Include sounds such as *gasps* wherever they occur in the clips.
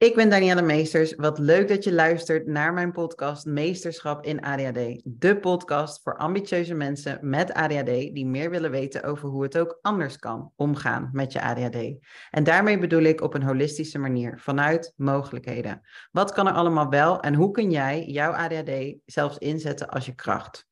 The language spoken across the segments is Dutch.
Ik ben Danielle Meesters. Wat leuk dat je luistert naar mijn podcast Meesterschap in ADHD. De podcast voor ambitieuze mensen met ADHD die meer willen weten over hoe het ook anders kan omgaan met je ADHD. En daarmee bedoel ik op een holistische manier, vanuit mogelijkheden. Wat kan er allemaal wel en hoe kun jij jouw ADHD zelfs inzetten als je kracht?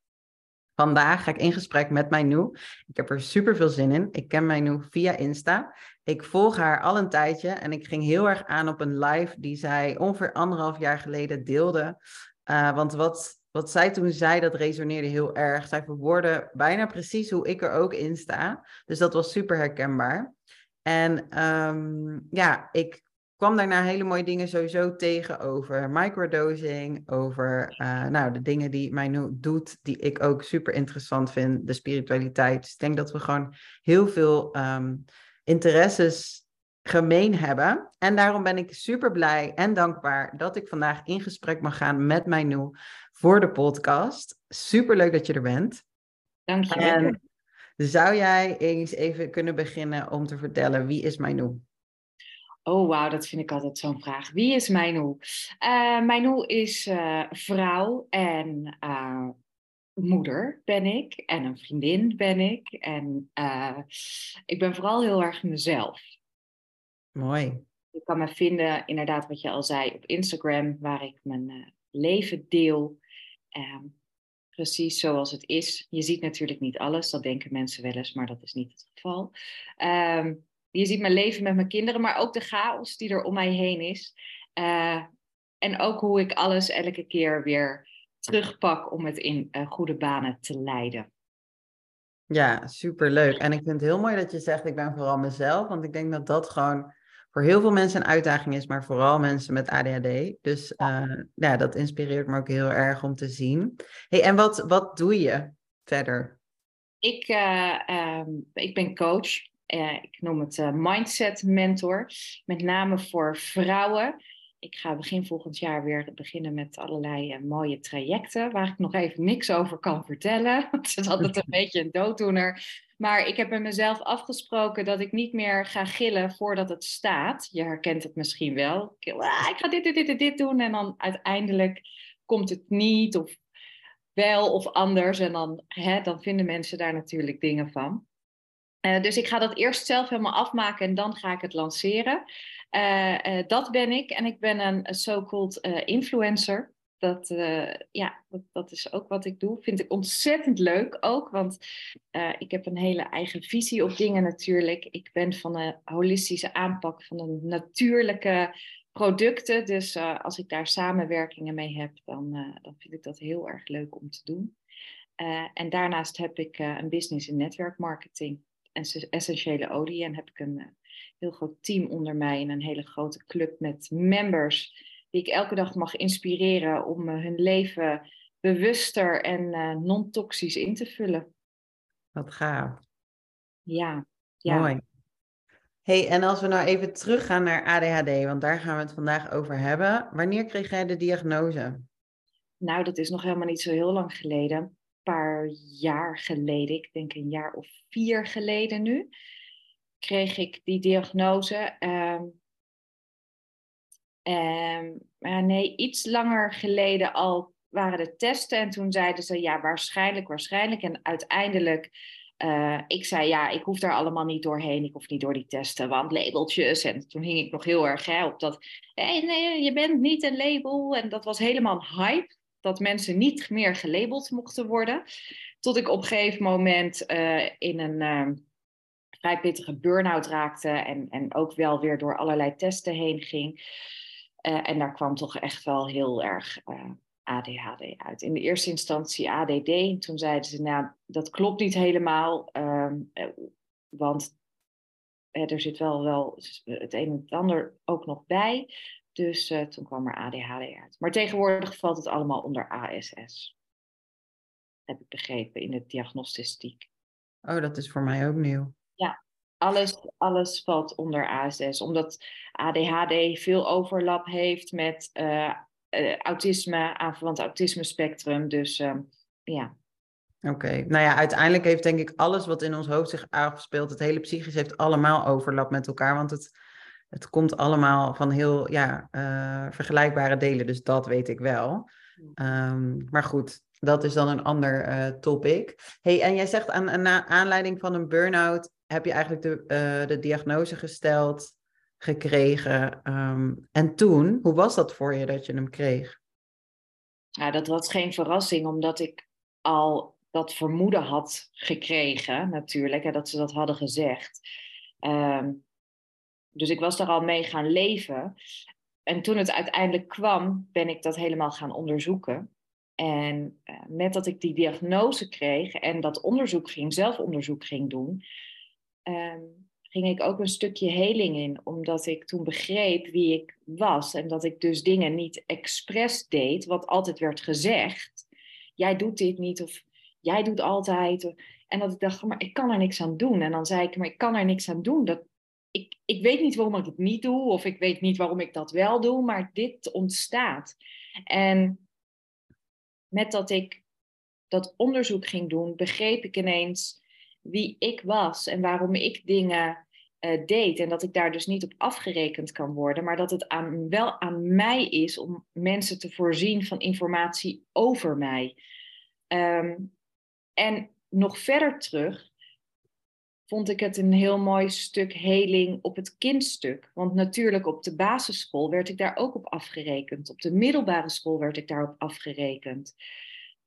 Vandaag ga ik in gesprek met Mijnou. Ik heb er super veel zin in. Ik ken Mijnou via Insta. Ik volg haar al een tijdje en ik ging heel erg aan op een live die zij ongeveer anderhalf jaar geleden deelde. Uh, want wat, wat zij toen zei, dat resoneerde heel erg. Zij verwoordde bijna precies hoe ik er ook in sta. Dus dat was super herkenbaar. En um, ja, ik kwam daarna hele mooie dingen sowieso tegen over microdosing, over uh, nou, de dingen die mij nu doet, die ik ook super interessant vind, de spiritualiteit. Dus ik denk dat we gewoon heel veel um, interesses gemeen hebben. En daarom ben ik super blij en dankbaar dat ik vandaag in gesprek mag gaan met Mijnou voor de podcast. Super leuk dat je er bent. Dank je. En zou jij eens even kunnen beginnen om te vertellen wie is Mijnou? Oh, wauw, dat vind ik altijd zo'n vraag. Wie is Mijnou? Uh, Mijnou is uh, vrouw en uh, moeder ben ik. En een vriendin ben ik. En ik ben vooral heel erg mezelf. Mooi. Je kan me vinden, inderdaad, wat je al zei, op Instagram, waar ik mijn leven deel. Ehm, precies zoals het is. Je ziet natuurlijk niet alles, dat denken mensen wel eens, maar dat is niet het geval. Um, je ziet mijn leven met mijn kinderen, maar ook de chaos die er om mij heen is. Uh, en ook hoe ik alles elke keer weer terugpak om het in uh, goede banen te leiden. Ja, superleuk. En ik vind het heel mooi dat je zegt, ik ben vooral mezelf. Want ik denk dat dat gewoon voor heel veel mensen een uitdaging is, maar vooral mensen met ADHD. Dus uh, ja, dat inspireert me ook heel erg om te zien. Hey, en wat, wat doe je verder? Ik, um, ik ben coach uh, ik noem het Mindset Mentor, met name voor vrouwen. Ik ga begin volgend jaar weer beginnen met allerlei uh, mooie trajecten, waar ik nog even niks over kan vertellen. *laughs* het is altijd een *laughs* beetje een dooddoener. Maar ik heb met mezelf afgesproken dat ik niet meer ga gillen voordat het staat. Je herkent het misschien wel. Ik, ah, ik ga dit, dit, dit, dit doen. En dan uiteindelijk komt het niet of wel of anders. En dan, hè, dan vinden mensen daar natuurlijk dingen van. Uh, dus ik ga dat eerst zelf helemaal afmaken en dan ga ik het lanceren. Uh, uh, dat ben ik en ik ben een so-called influencer. Dat, ja, dat, dat, is ook wat ik doe. Vind ik ontzettend leuk ook, want ik heb een hele eigen visie op dingen natuurlijk. Ik ben van een holistische aanpak van een natuurlijke producten. Dus als ik daar samenwerkingen mee heb, dan, dan vind ik dat heel erg leuk om te doen. en daarnaast heb ik een business in netwerkmarketing essentiële olie. En heb ik een eh, heel groot team onder mij en een hele grote club met members die ik elke dag mag inspireren om eh, hun leven bewuster en uh, non-toxisch in te vullen. Wat gaaf. Ja, ja. Mooi. Hey, en als we nou even teruggaan naar ADHD, want daar gaan we het vandaag over hebben. Wanneer kreeg jij de diagnose? Nou, dat is nog helemaal niet zo heel lang geleden paar jaar geleden, ik denk een jaar of vier geleden nu, kreeg ik die diagnose. Um, nee, iets langer geleden al waren de testen en toen zeiden ze ja, waarschijnlijk, waarschijnlijk. En uiteindelijk, uh, ik zei ja, ik hoef daar allemaal niet doorheen, ik hoef niet door die testen, want labeltjes. En toen hing ik nog heel erg op dat, hey, nee, je bent niet een label. En dat was helemaal hype dat mensen niet meer gelabeld mochten worden. Tot ik op een gegeven moment uh, in een uh, vrij pittige burn-out raakte en, en ook wel weer door allerlei testen heen ging. Uh, en daar kwam toch echt wel heel erg ADHD uit. In de eerste instantie ADD. Toen zeiden ze, nou, dat klopt niet helemaal, ehm, want er zit wel, wel het een en het ander ook nog bij. Dus uh, toen kwam er ADHD uit. Maar tegenwoordig valt het allemaal onder ASS. Heb ik begrepen in de diagnostistiek. Oh, dat is voor mij ook nieuw. Ja, alles, alles valt onder ASS. Omdat ADHD veel overlap heeft met uh, uh, autisme, aanverwant autisme spectrum. Dus ja. Oké, nou ja, uiteindelijk heeft denk ik alles wat in ons hoofd zich afspeelt, het hele psychisch heeft allemaal overlap met elkaar. Want het, het komt allemaal van heel ja, uh, vergelijkbare delen, dus dat weet ik wel. Um, maar goed, dat is dan een ander uh, topic. Hey, en jij zegt aan, aan aanleiding van een burn-out heb je eigenlijk de, uh, de diagnose gesteld, gekregen. Um, en toen, hoe was dat voor je dat je hem kreeg? Ja, dat was geen verrassing, omdat ik al dat vermoeden had gekregen, natuurlijk, hè, dat ze dat hadden gezegd. Um, dus ik was daar al mee gaan leven. En toen het uiteindelijk kwam, ben ik dat helemaal gaan onderzoeken. En uh, met dat ik die diagnose kreeg en dat onderzoek ging, zelfonderzoek ging doen, um, ging ik ook een stukje heling in, omdat ik toen begreep wie ik was en dat ik dus dingen niet expres deed, wat altijd werd gezegd. Jij doet dit niet of jij doet altijd. En dat ik dacht, maar ik kan er niks aan doen. En dan zei ik, maar ik kan er niks aan doen. Dat, ik, ik weet niet waarom ik het niet doe, of ik weet niet waarom ik dat wel doe, maar dit ontstaat. En met dat ik dat onderzoek ging doen, begreep ik ineens wie ik was en waarom ik dingen uh, deed. En dat ik daar dus niet op afgerekend kan worden, maar dat het wel aan mij is om mensen te voorzien van informatie over mij. Um, en nog verder terug vond ik het een heel mooi stuk heling op het kindstuk. Want natuurlijk op de basisschool werd ik daar ook op afgerekend. Op de middelbare school werd ik daarop afgerekend.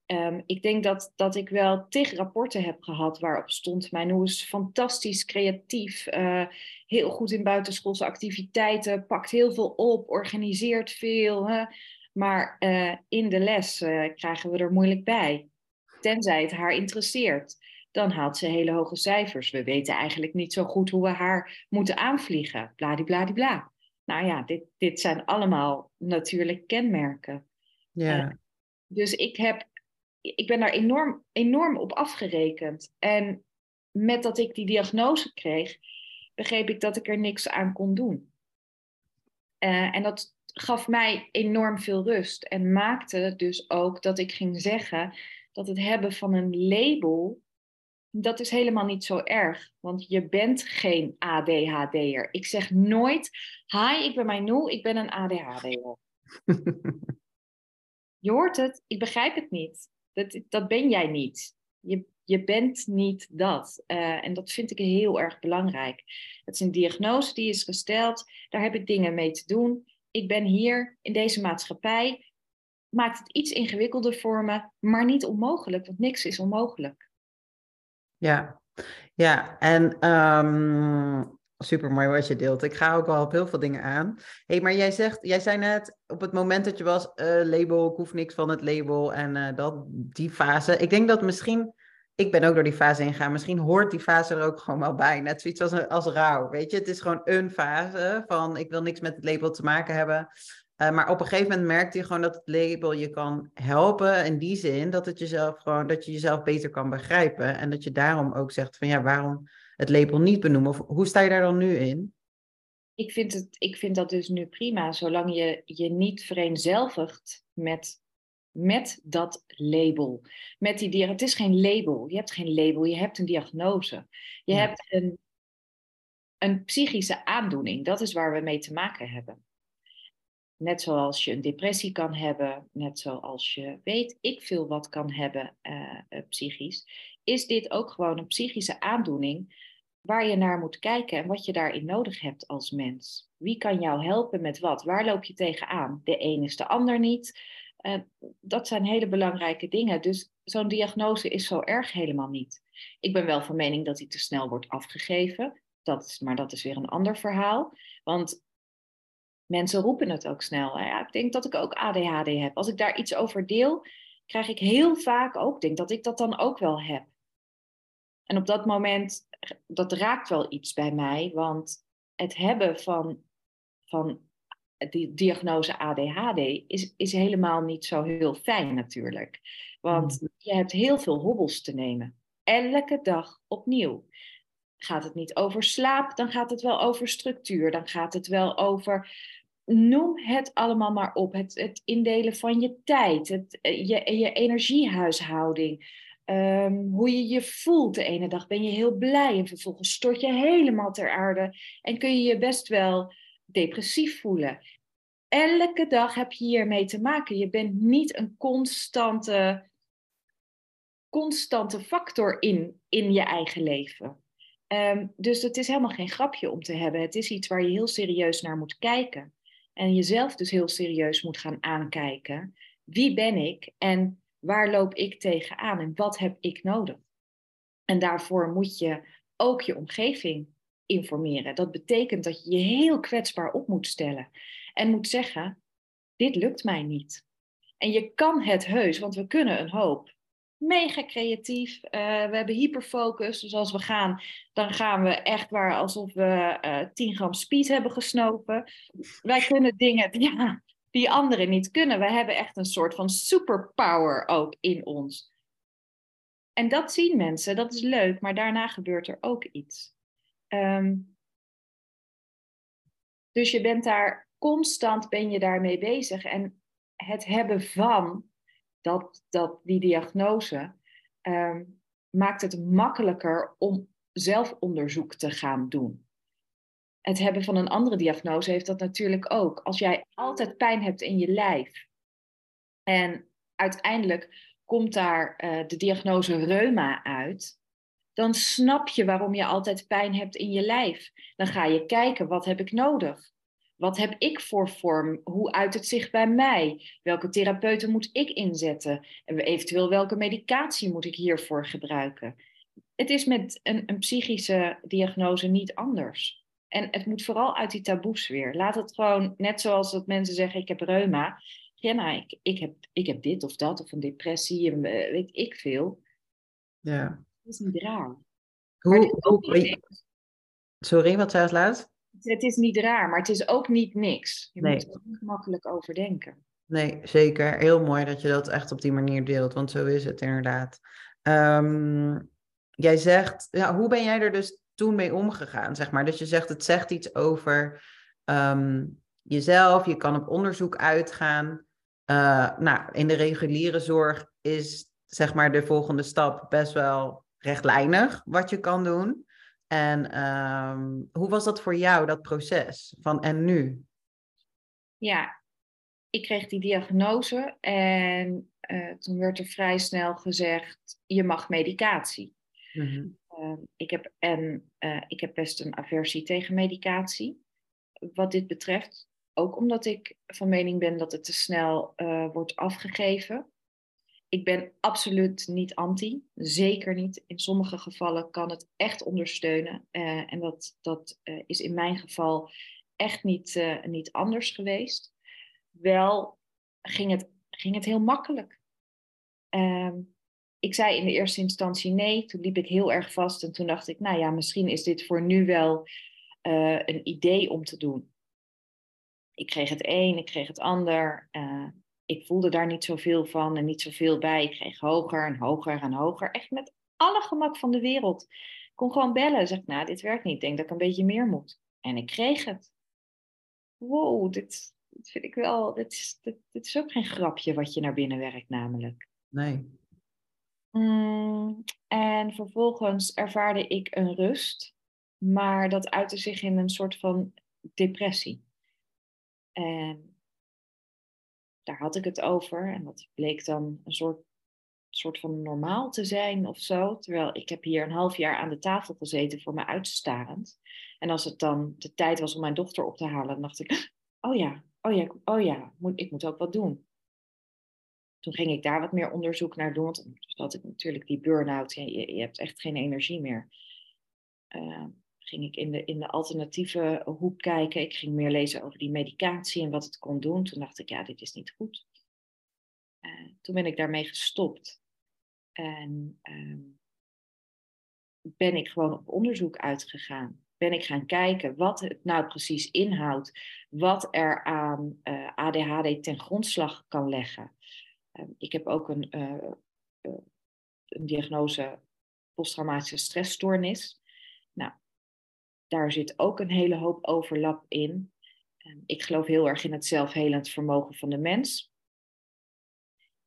Um, ik denk dat, dat ik wel tig rapporten heb gehad waarop stond: Mijn hoe is fantastisch, creatief, uh, heel goed in buitenschoolse activiteiten, pakt heel veel op, organiseert veel. Hè? Maar uh, in de les uh, krijgen we er moeilijk bij. Tenzij het haar interesseert. Dan haalt ze hele hoge cijfers. We weten eigenlijk niet zo goed hoe we haar moeten aanvliegen. Bladibladibla. Nou ja, dit, dit zijn allemaal natuurlijk kenmerken. Ja. dus ik heb ik ben daar enorm, enorm op afgerekend. En met dat ik die diagnose kreeg, begreep ik dat ik er niks aan kon doen. Uh, en dat gaf mij enorm veel rust en maakte dus ook dat ik ging zeggen dat het hebben van een label, dat is helemaal niet zo erg. Want je bent geen ADHD'er. Ik zeg nooit, hi, ik ben Mijnoel, ik ben een ADHD'er. *laughs* je hoort het, ik begrijp het niet. Dat, dat ben jij niet. Je, je bent niet dat. Uh, en dat vind ik heel erg belangrijk. Het is een diagnose die is gesteld. Daar heb ik dingen mee te doen. Ik ben hier in deze maatschappij. Maakt het iets ingewikkelder voor me, maar niet onmogelijk, want niks is onmogelijk. Ja, ja. En um, Super mooi wat je deelt. Ik ga ook al op heel veel dingen aan. hey, maar jij zegt, jij zei net op het moment dat je was, uh, label, ik hoef niks van het label en uh, dat, die fase. Ik denk dat misschien, ik ben ook door die fase ingegaan, misschien hoort die fase er ook gewoon wel bij. Net zoiets als, als rouw, weet je. Het is gewoon een fase van, ik wil niks met het label te maken hebben. Uh, maar op een gegeven moment merkte je gewoon dat het label je kan helpen in die zin dat het jezelf gewoon, dat je jezelf beter kan begrijpen. En dat je daarom ook zegt van ja, waarom het label niet benoemen? Of hoe sta je daar dan nu in? Ik vind, het, ik vind dat dus nu prima, zolang je je niet vereenzelvigt met, met dat label. Met die diagnose. Het is geen label. Je hebt geen label, je hebt een diagnose. Je hebt een, een psychische aandoening. Dat is waar we mee te maken hebben. Net zoals je een depressie kan hebben, net zoals je weet ik veel wat kan hebben uh, psychisch, is dit ook gewoon een psychische aandoening waar je naar moet kijken en wat je daarin nodig hebt als mens. Wie kan jou helpen met wat? Waar loop je tegenaan? De een is de ander niet. Uh, dat zijn hele belangrijke dingen. Dus zo'n diagnose is zo erg helemaal niet. Ik ben wel van mening dat die te snel wordt afgegeven. Dat maar dat is weer een ander verhaal. Want mensen roepen het ook snel. Ja, ik denk dat ik ook ADHD heb. Als ik daar iets over deel, krijg ik heel vaak ook, denk dat ik dat dan ook wel heb. En op dat moment, dat raakt wel iets bij mij, want het hebben van, van die diagnose ADHD is, is helemaal niet zo heel fijn natuurlijk. Want mm. je hebt heel veel hobbels te nemen. Elke dag opnieuw. Gaat het niet over slaap, dan gaat het wel over structuur. Dan gaat het wel over noem het allemaal maar op. Het, het indelen van je tijd, het, je, je energiehuishouding, Ehm, hoe je je voelt. De ene dag ben je heel blij en vervolgens stort je helemaal ter aarde. En kun je je best wel depressief voelen. Elke dag heb je hiermee te maken. Je bent niet een constante, constante factor in, in je eigen leven. Ehm, dus het is helemaal geen grapje om te hebben. Het is iets waar je heel serieus naar moet kijken. En jezelf dus heel serieus moet gaan aankijken. Wie ben ik en waar loop ik tegenaan en wat heb ik nodig? En daarvoor moet je ook je omgeving informeren. Dat betekent dat je je heel kwetsbaar op moet stellen en moet zeggen: dit lukt mij niet. En je kan het heus, want we kunnen een hoop. Mega creatief. Eh, we hebben hyperfocus. Dus als we gaan, dan gaan we echt waar alsof we uh, eh, 10 gram speed hebben gesnopen. Wij kunnen dingen *laughs* ja, die anderen niet kunnen. We hebben echt een soort van superpower ook in ons. En dat zien mensen, dat is leuk, maar daarna gebeurt er ook iets. Ehm, dus je bent daar constant ben je daarmee bezig. En het hebben van dat, dat, die diagnose ehm, maakt het makkelijker om zelfonderzoek te gaan doen. Het hebben van een andere diagnose heeft dat natuurlijk ook. Als jij altijd pijn hebt in je lijf en uiteindelijk komt daar uh, de diagnose reuma uit, dan snap je waarom je altijd pijn hebt in je lijf. Dan ga je kijken, wat heb ik nodig? Wat heb ik voor vorm? Hoe uit het zich bij mij? Welke therapeuten moet ik inzetten? En eventueel welke medicatie moet ik hiervoor gebruiken? Het is met een, een psychische diagnose niet anders. En het moet vooral uit die taboes weer. Laat het gewoon, net zoals dat mensen zeggen, ik heb reuma. Ja, nou, ik, ik, heb, ik heb dit of dat, of een depressie, en weet ik veel. Ja. Dat is niet raar. Hoe, hoe, sorry, wat zei het laat? Het is niet raar, maar het is ook niet niks. Je moet er niet makkelijk over denken. Nee, zeker. Heel mooi dat je dat echt op die manier deelt, want zo is het inderdaad. Um, jij zegt, ja, hoe ben jij er dus toen mee omgegaan, zeg maar? Dus je zegt, het zegt iets over um, jezelf, je kan op onderzoek uitgaan. Uh, nou, in de reguliere zorg is zeg maar de volgende stap best wel rechtlijnig wat je kan doen. En um, hoe was dat voor jou, dat proces van en nu? Ja, ik kreeg die diagnose en uh, toen werd er vrij snel gezegd, je mag medicatie. Mm -hmm. ik, heb, en uh, ik heb best een aversie tegen medicatie, wat dit betreft. Ook omdat ik van mening ben dat het te snel uh, wordt afgegeven. Ik ben absoluut niet anti, zeker niet. In sommige gevallen kan het echt ondersteunen. Uh, en dat, dat uh, is in mijn geval echt niet, uh, niet anders geweest. Wel ging het, ging het heel makkelijk. Ehm, ik zei in de eerste instantie nee, toen liep ik heel erg vast en toen dacht ik, nou ja, misschien is dit voor nu wel een idee om te doen. Ik kreeg het een, ik kreeg het ander ik voelde daar niet zoveel van en niet zoveel bij. Ik kreeg hoger en hoger en hoger. Echt met alle gemak van de wereld. Ik kon gewoon bellen. Zeg, nou, dit werkt niet. Ik denk dat ik een beetje meer moet. En ik kreeg het. Wow, dit, dit vind ik wel. Dit is, dit, dit, is ook geen grapje wat je naar binnen werkt, namelijk. Nee. Mm, en vervolgens ervaarde ik een rust. Maar dat uitte zich in een soort van depressie. En daar had ik het over. En dat bleek dan een soort, soort van normaal te zijn of zo. Terwijl ik heb hier een half jaar aan de tafel gezeten voor me uitstarend. En als het dan de tijd was om mijn dochter op te halen, dan dacht ik, *gasps* oh ja, oh ja, oh ja, moet, ik moet ook wat doen. Toen ging ik daar wat meer onderzoek naar doen. Want had ik natuurlijk die burn-out. Je, je hebt echt geen energie meer. Uh, ging ik in de, in de alternatieve hoek kijken. Ik ging meer lezen over die medicatie en wat het kon doen. Toen dacht ik, ja, dit is niet goed. Uh, toen ben ik daarmee gestopt. En uh, ben ik gewoon op onderzoek uitgegaan. Ben ik gaan kijken wat het nou precies inhoudt. Wat er aan eh, ADHD ten grondslag kan leggen. Ehm, ik heb ook een, eh, een diagnose posttraumatische stressstoornis. Nou, daar zit ook een hele hoop overlap in. Ehm, ik geloof heel erg in het zelfhelend vermogen van de mens.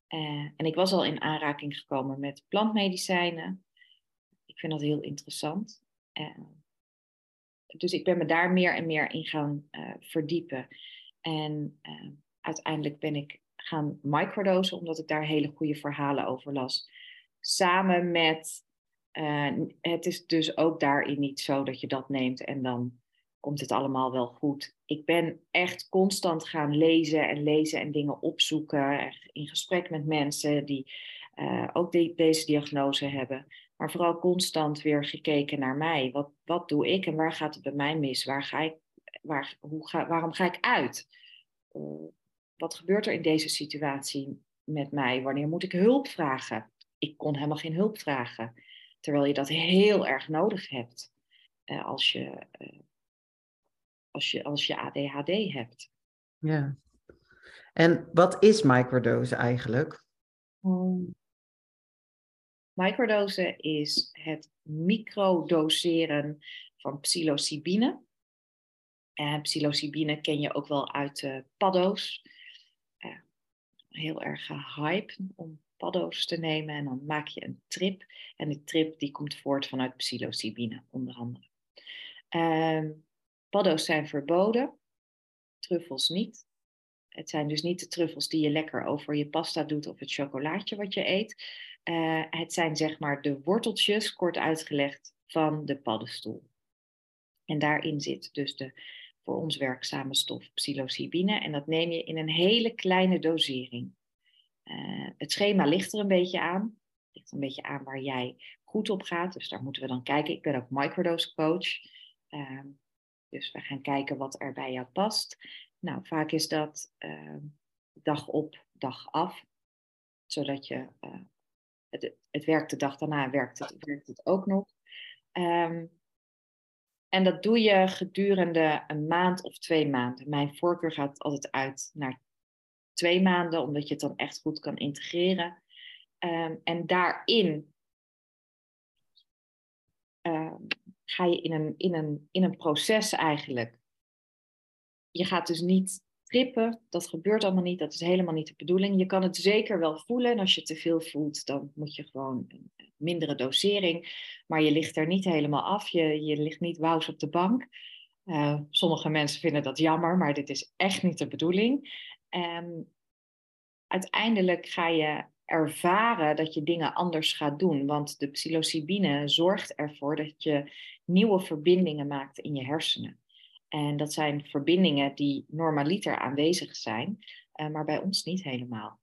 Uh, en ik was al in aanraking gekomen met plantmedicijnen. Ik vind dat heel interessant. Uh, dus ik ben me daar meer en meer in gaan verdiepen. En uiteindelijk ben ik gaan microdosen, omdat ik daar hele goede verhalen over las. Samen met, het is dus ook daarin niet zo dat je dat neemt en dan komt het allemaal wel goed. Ik ben echt constant gaan lezen en lezen en dingen opzoeken. In gesprek met mensen die uh, ook deze diagnose hebben. Maar vooral constant weer gekeken naar mij. Wat, wat doe ik en waar gaat het bij mij mis? Waar ga ik, waar, hoe ga, waarom ga ik uit? Uh, wat gebeurt er in deze situatie met mij? Wanneer moet ik hulp vragen? Ik kon helemaal geen hulp vragen. Terwijl je dat heel erg nodig hebt. Uh, als je als je, als je ADHD hebt. Ja. En wat is microdose eigenlijk? Um, microdose is het microdoseren van psilocybine. En psilocybine ken je ook wel uit uh, paddo's. Uh, heel erg hype om paddo's te nemen en dan maak je een trip. En die trip die komt voort vanuit psilocybine onder andere. Um, Paddo's zijn verboden, truffels niet. Het zijn dus niet de truffels die je lekker over je pasta doet of het chocolaatje wat je eet. Uh, het zijn zeg maar de worteltjes, kort uitgelegd, van de paddenstoel. En daarin zit dus de voor ons werkzame stof psilocybine. En dat neem je in een hele kleine dosering. Uh, het schema ligt er een beetje aan. Het ligt een beetje aan waar jij goed op gaat. Dus daar moeten we dan kijken. Ik ben ook microdose coach. Uh, dus we gaan kijken wat er bij jou past. Nou, vaak is dat uh, dag op, dag af. Zodat je, uh, het, het werkt de dag daarna, werkt het, werkt het ook nog. Um, en dat doe je gedurende een maand of twee maanden. Mijn voorkeur gaat altijd uit naar twee maanden, omdat je het dan echt goed kan integreren. Um, en daarin um, ga je in een, in, een, in een proces eigenlijk. Je gaat dus niet trippen, dat gebeurt allemaal niet, dat is helemaal niet de bedoeling. Je kan het zeker wel voelen en als je te veel voelt, dan moet je gewoon een mindere dosering. Maar je ligt er niet helemaal af, je, je ligt niet wauws op de bank. Uh, sommige mensen vinden dat jammer, maar dit is echt niet de bedoeling. Um, uiteindelijk ga je ervaren dat je dingen anders gaat doen. Want de psilocybine zorgt ervoor dat je nieuwe verbindingen maakt in je hersenen. En dat zijn verbindingen die normaliter aanwezig zijn, uh, maar bij ons niet helemaal.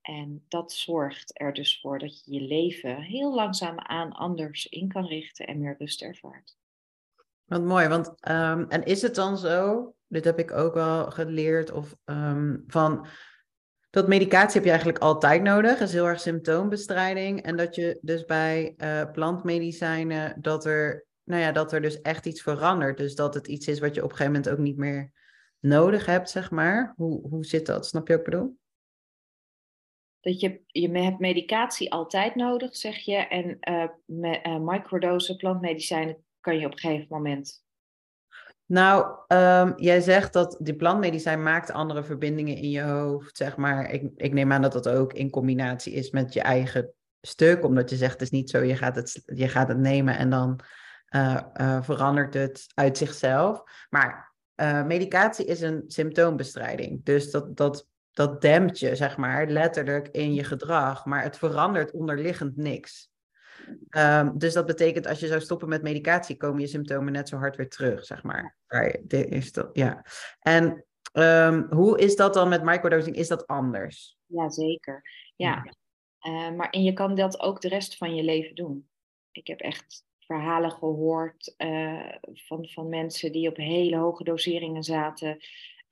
En dat zorgt er dus voor dat je je leven heel langzaam aan anders in kan richten en meer rust ervaart. Wat mooi, want um, en is het dan zo, dit heb ik ook wel geleerd, of um, van dat medicatie heb je eigenlijk altijd nodig, is heel erg symptoombestrijding. En dat je dus bij uh, plantmedicijnen, dat er, nou ja, dat er dus echt iets verandert. Dus dat het iets is wat je op een gegeven moment ook niet meer nodig hebt, zeg maar. Hoe, hoe zit dat? Snap je ik bedoel? Dat je, je hebt medicatie altijd nodig, zeg je. En uh, me, uh, microdose plantmedicijnen kan je op een gegeven moment nou, um, jij zegt dat die plantmedicijn maakt andere verbindingen in je hoofd, zeg maar. Ik, ik neem aan dat dat ook in combinatie is met je eigen stuk, omdat je zegt het is niet zo, je gaat het, je gaat het nemen en dan uh, uh, verandert het uit zichzelf. Maar uh, medicatie is een symptoombestrijding, dus dat, dat, dat dempt je, zeg maar, letterlijk in je gedrag, maar het verandert onderliggend niks. Um, dus dat betekent als je zou stoppen met medicatie, komen je symptomen net zo hard weer terug, zeg maar. Is dat, ja. En um, hoe is dat dan met microdosing? Is dat anders? Jazeker, ja. ja. Uh, maar en je kan dat ook de rest van je leven doen. Ik heb echt verhalen gehoord uh, van, van mensen die op hele hoge doseringen zaten,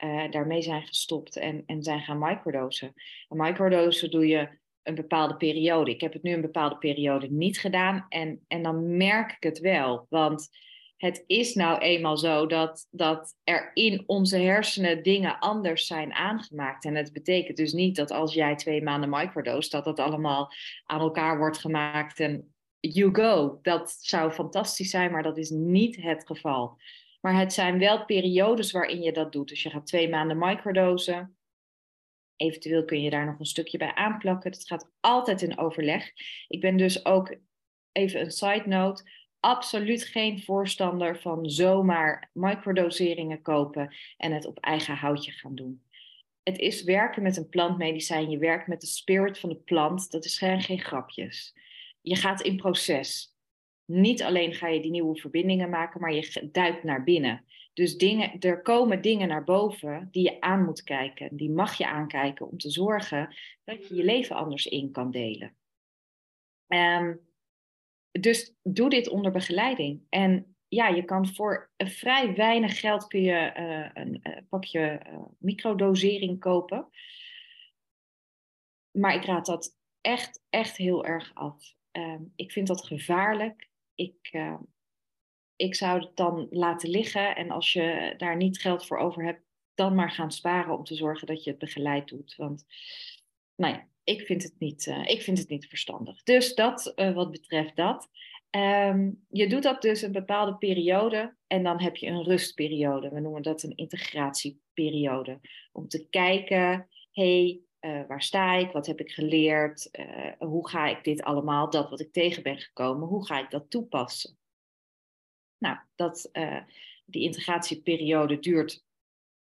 uh, daarmee zijn gestopt en, en zijn gaan microdosen. En microdosen doe je een bepaalde periode. Ik heb het nu een bepaalde periode niet gedaan en, en dan merk ik het wel. Want het is nou eenmaal zo dat, dat er in onze hersenen dingen anders zijn aangemaakt. En het betekent dus niet dat als jij twee maanden microdose, dat dat allemaal aan elkaar wordt gemaakt en you go. Dat zou fantastisch zijn, maar dat is niet het geval. Maar het zijn wel periodes waarin je dat doet. Dus je gaat twee maanden microdosen Eventueel kun je daar nog een stukje bij aanplakken. Het gaat altijd in overleg. Ik ben dus ook, even een side note, absoluut geen voorstander van zomaar microdoseringen kopen en het op eigen houtje gaan doen. Het is werken met een plantmedicijn, je werkt met de spirit van de plant, dat is geen, geen grapjes. Je gaat in proces. Niet alleen ga je die nieuwe verbindingen maken, maar je duikt naar binnen. Dus dingen, er komen dingen naar boven die je aan moet kijken. Die mag je aankijken om te zorgen dat je je leven anders in kan delen. Um, dus doe dit onder begeleiding. En ja, je kan voor vrij weinig geld kun je uh, een uh, pakje microdosering kopen. Maar ik raad dat echt, echt heel erg af. Ehm, ik vind dat gevaarlijk. Ik, ik zou het dan laten liggen. En als je daar niet geld voor over hebt, dan maar gaan sparen om te zorgen dat je het begeleid doet. Want nou ja, ik vind het niet, uh, ik vind het niet verstandig. Dus dat uh, wat betreft dat. Um, je doet dat dus een bepaalde periode en dan heb je een rustperiode. We noemen dat een integratieperiode. Om te kijken, hey, uh, waar sta ik? Wat heb ik geleerd? hoe ga ik dit allemaal, dat wat ik tegen ben gekomen, hoe ga ik dat toepassen? Nou, dat, die integratieperiode duurt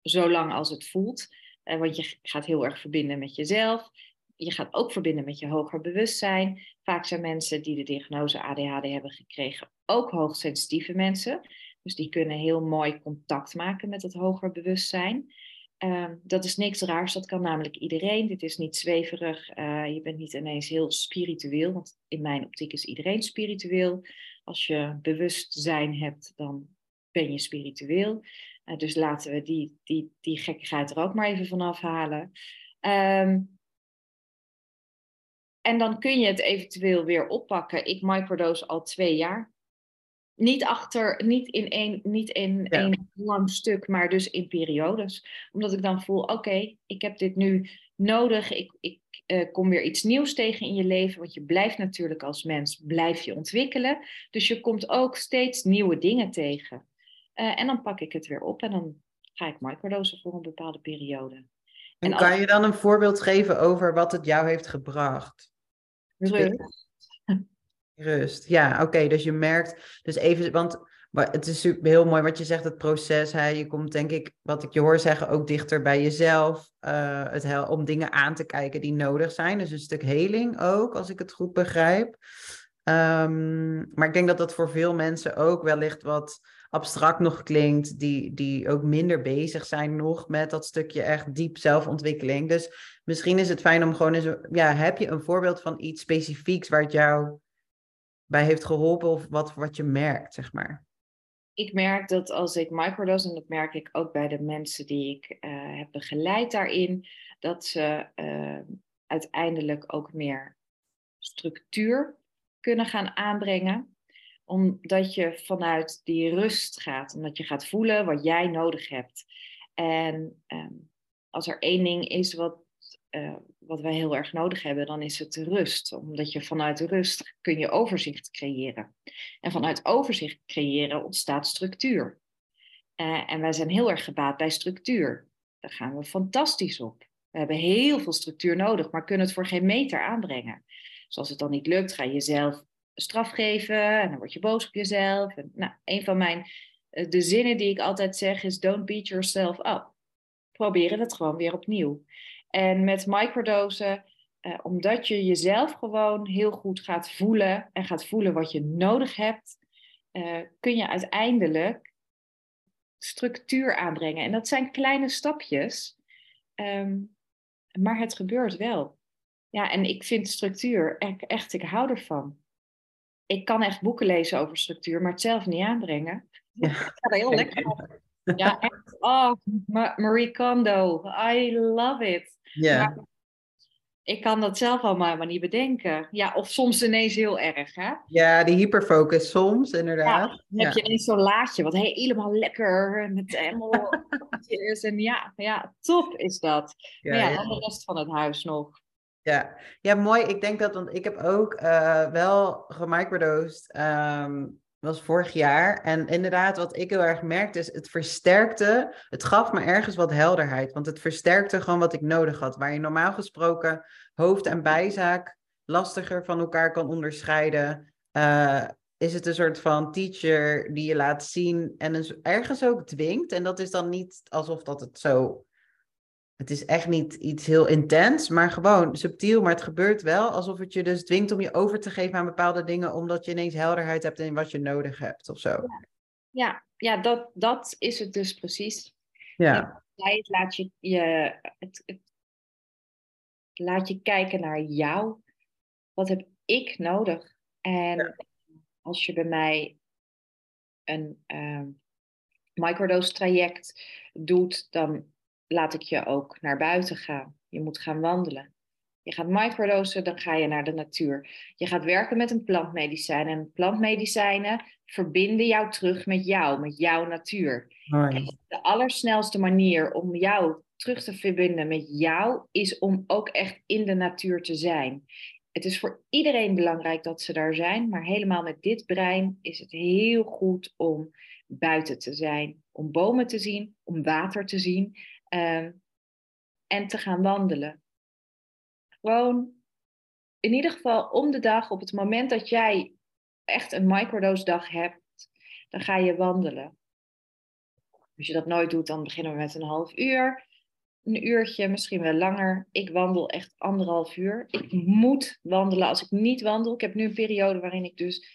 zo lang als het voelt. want je gaat heel erg verbinden met jezelf je gaat ook verbinden met je hoger bewustzijn. Vaak zijn mensen die de diagnose ADHD hebben gekregen ook hoogsensitieve mensen. Dus die kunnen heel mooi contact maken met het hoger bewustzijn. Uh, dat is niks raars, dat kan namelijk iedereen. Dit is niet zweverig, uh, je bent niet ineens heel spiritueel, want in mijn optiek is iedereen spiritueel. Als je bewustzijn hebt, dan ben je spiritueel. Uh, dus laten we die, die, die gekkigheid er ook maar even vanaf halen. Um, en dan kun je het eventueel weer oppakken. Ik microdose al twee jaar. Niet achter, niet in één, niet in één lang stuk, maar dus in periodes. Omdat ik dan voel, oké, ik heb dit nu nodig. Ik, ik uh, kom weer iets nieuws tegen in je leven. Want je blijft natuurlijk als mens, blijf je ontwikkelen. Dus je komt ook steeds nieuwe dingen tegen. Uh, en dan pak ik het weer op en dan ga ik microdosen voor een bepaalde periode. En, en kan je dan een voorbeeld geven over wat het jou heeft gebracht? Rust. Rust, ja, oké. dus je merkt, dus even, want het is super, heel mooi wat je zegt, het proces. Hè? Je komt denk ik, wat ik je hoor zeggen, ook dichter bij jezelf. Uh, het om dingen aan te kijken die nodig zijn. Dus een stuk heling ook, als ik het goed begrijp. Um, maar ik denk dat dat voor veel mensen ook wellicht wat abstract nog klinkt, die, die ook minder bezig zijn nog met dat stukje echt diep zelfontwikkeling. Dus misschien is het fijn om gewoon eens, ja, heb je een voorbeeld van iets specifieks waar het jou bij heeft geholpen of wat, wat je merkt, zeg maar? Ik merk dat als ik microdose, en dat merk ik ook bij de mensen die ik uh, heb begeleid daarin, dat ze uh, uiteindelijk ook meer structuur kunnen gaan aanbrengen omdat je vanuit die rust gaat, omdat je gaat voelen wat jij nodig hebt. En um, als er één ding is wat, uh, wat wij heel erg nodig hebben, dan is het rust. Omdat je vanuit rust kun je overzicht creëren. En vanuit overzicht creëren ontstaat structuur. Uh, en wij zijn heel erg gebaat bij structuur. Daar gaan we fantastisch op. We hebben heel veel structuur nodig, maar kunnen het voor geen meter aanbrengen. Dus als het dan niet lukt, ga je jezelf straf geven en dan word je boos op jezelf. Nou, een van mijn, eh, de zinnen die ik altijd zeg is: Don't beat yourself up. Proberen het gewoon weer opnieuw. En met microdosen, eh, omdat je jezelf gewoon heel goed gaat voelen en gaat voelen wat je nodig hebt, eh, kun je uiteindelijk structuur aanbrengen. En dat zijn kleine stapjes, um, maar het gebeurt wel. Ja, en ik vind structuur echt, ik hou ervan ik kan echt boeken lezen over structuur, maar het zelf niet aanbrengen. Ja. Ik ga er heel lekker op. Ja, echt. Oh, Marie Kondo. I love it. Ja. ik kan dat zelf allemaal maar niet bedenken. Ja, of soms ineens heel erg, hè? Ja, die hyperfocus soms, inderdaad. Ja, dan heb je ineens zo'n laadje, wat helemaal lekker, met helemaal *laughs* En ja, ja, top is dat. Ja, maar ja, ja. de rest van het huis nog. Ja. ja, mooi. Ik denk dat, want ik heb ook uh, wel gemicrodosed, um, was vorig jaar. En inderdaad, wat ik heel erg merkte, is het versterkte, het gaf me ergens wat helderheid. Want het versterkte gewoon wat ik nodig had. Waar je normaal gesproken hoofd en bijzaak lastiger van elkaar kan onderscheiden. Uh, is het een soort van teacher die je laat zien en ergens ook dwingt. En dat is dan niet alsof dat het zo. Het is echt niet iets heel intens, maar gewoon subtiel. Maar het gebeurt wel alsof het je dus dwingt om je over te geven aan bepaalde dingen, omdat je ineens helderheid hebt in wat je nodig hebt of zo. Ja, ja, ja dat, dat is het dus precies. Ja. Het laat je, je, het, het laat je kijken naar jou. Wat heb ik nodig? En als je bij mij een uh, microdose traject doet, dan laat ik je ook naar buiten gaan. Je moet gaan wandelen. Je gaat microdosen, dan ga je naar de natuur. Je gaat werken met een plantmedicijn. En plantmedicijnen verbinden jou terug met jou, met jouw natuur. de allersnelste manier om jou terug te verbinden met jou is om ook echt in de natuur te zijn het is voor iedereen belangrijk dat ze daar zijn, maar helemaal met dit brein is het heel goed om buiten te zijn, om bomen te zien, om water te zien ehm, en te gaan wandelen. Gewoon in ieder geval om de dag, op het moment dat jij echt een microdose dag hebt, dan ga je wandelen. Als je dat nooit doet, dan beginnen we met een half uur een uurtje, misschien wel langer. Ik wandel echt anderhalf uur. Ik moet wandelen als ik niet wandel. Ik heb nu een periode waarin ik dus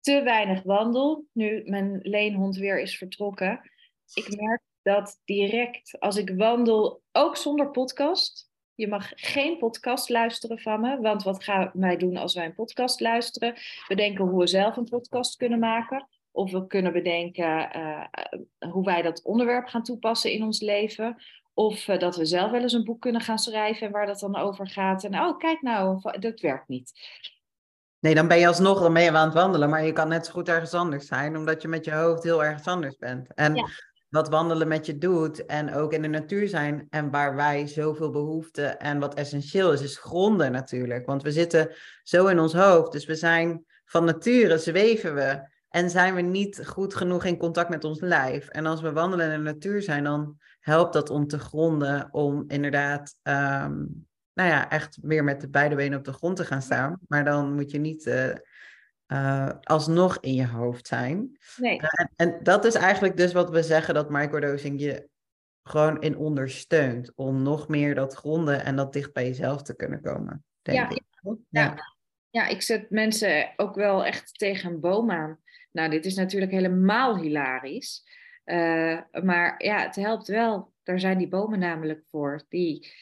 te weinig wandel. Nu mijn leenhond weer is vertrokken. Ik merk dat direct als ik wandel, ook zonder podcast. Je mag geen podcast luisteren van me, want wat gaan wij doen als wij een podcast luisteren? Bedenken hoe we zelf een podcast kunnen maken. Of we kunnen bedenken uh, hoe wij dat onderwerp gaan toepassen in ons leven. Of uh, dat we zelf wel eens een boek kunnen gaan schrijven en waar dat dan over gaat. En oh, kijk nou, dat werkt niet. Nee, dan ben je alsnog dan ben je aan het wandelen, maar je kan net zo goed ergens anders zijn, omdat je met je hoofd heel ergens anders bent. En wat wandelen met je doet en ook in de natuur zijn en waar wij zoveel behoefte en wat essentieel is, is gronden natuurlijk. Want we zitten zo in ons hoofd, dus we zijn van nature, zweven we en zijn we niet goed genoeg in contact met ons lijf. En als we wandelen in de natuur zijn, dan helpt dat om te gronden, om inderdaad, um, nou ja, echt meer met de beide benen op de grond te gaan staan. Maar dan moet je niet uh, uh, alsnog in je hoofd zijn. Nee. Uh, en, en, dat is eigenlijk dus wat we zeggen dat microdosing je gewoon in ondersteunt. Om nog meer dat gronden en dat dicht bij jezelf te kunnen komen. Denk ja, ik. Ja. ja. ja, ik zet mensen ook wel echt tegen een boom aan. Nou, dit is natuurlijk helemaal hilarisch. Uh, maar ja, het helpt wel. Daar zijn die bomen namelijk voor. Die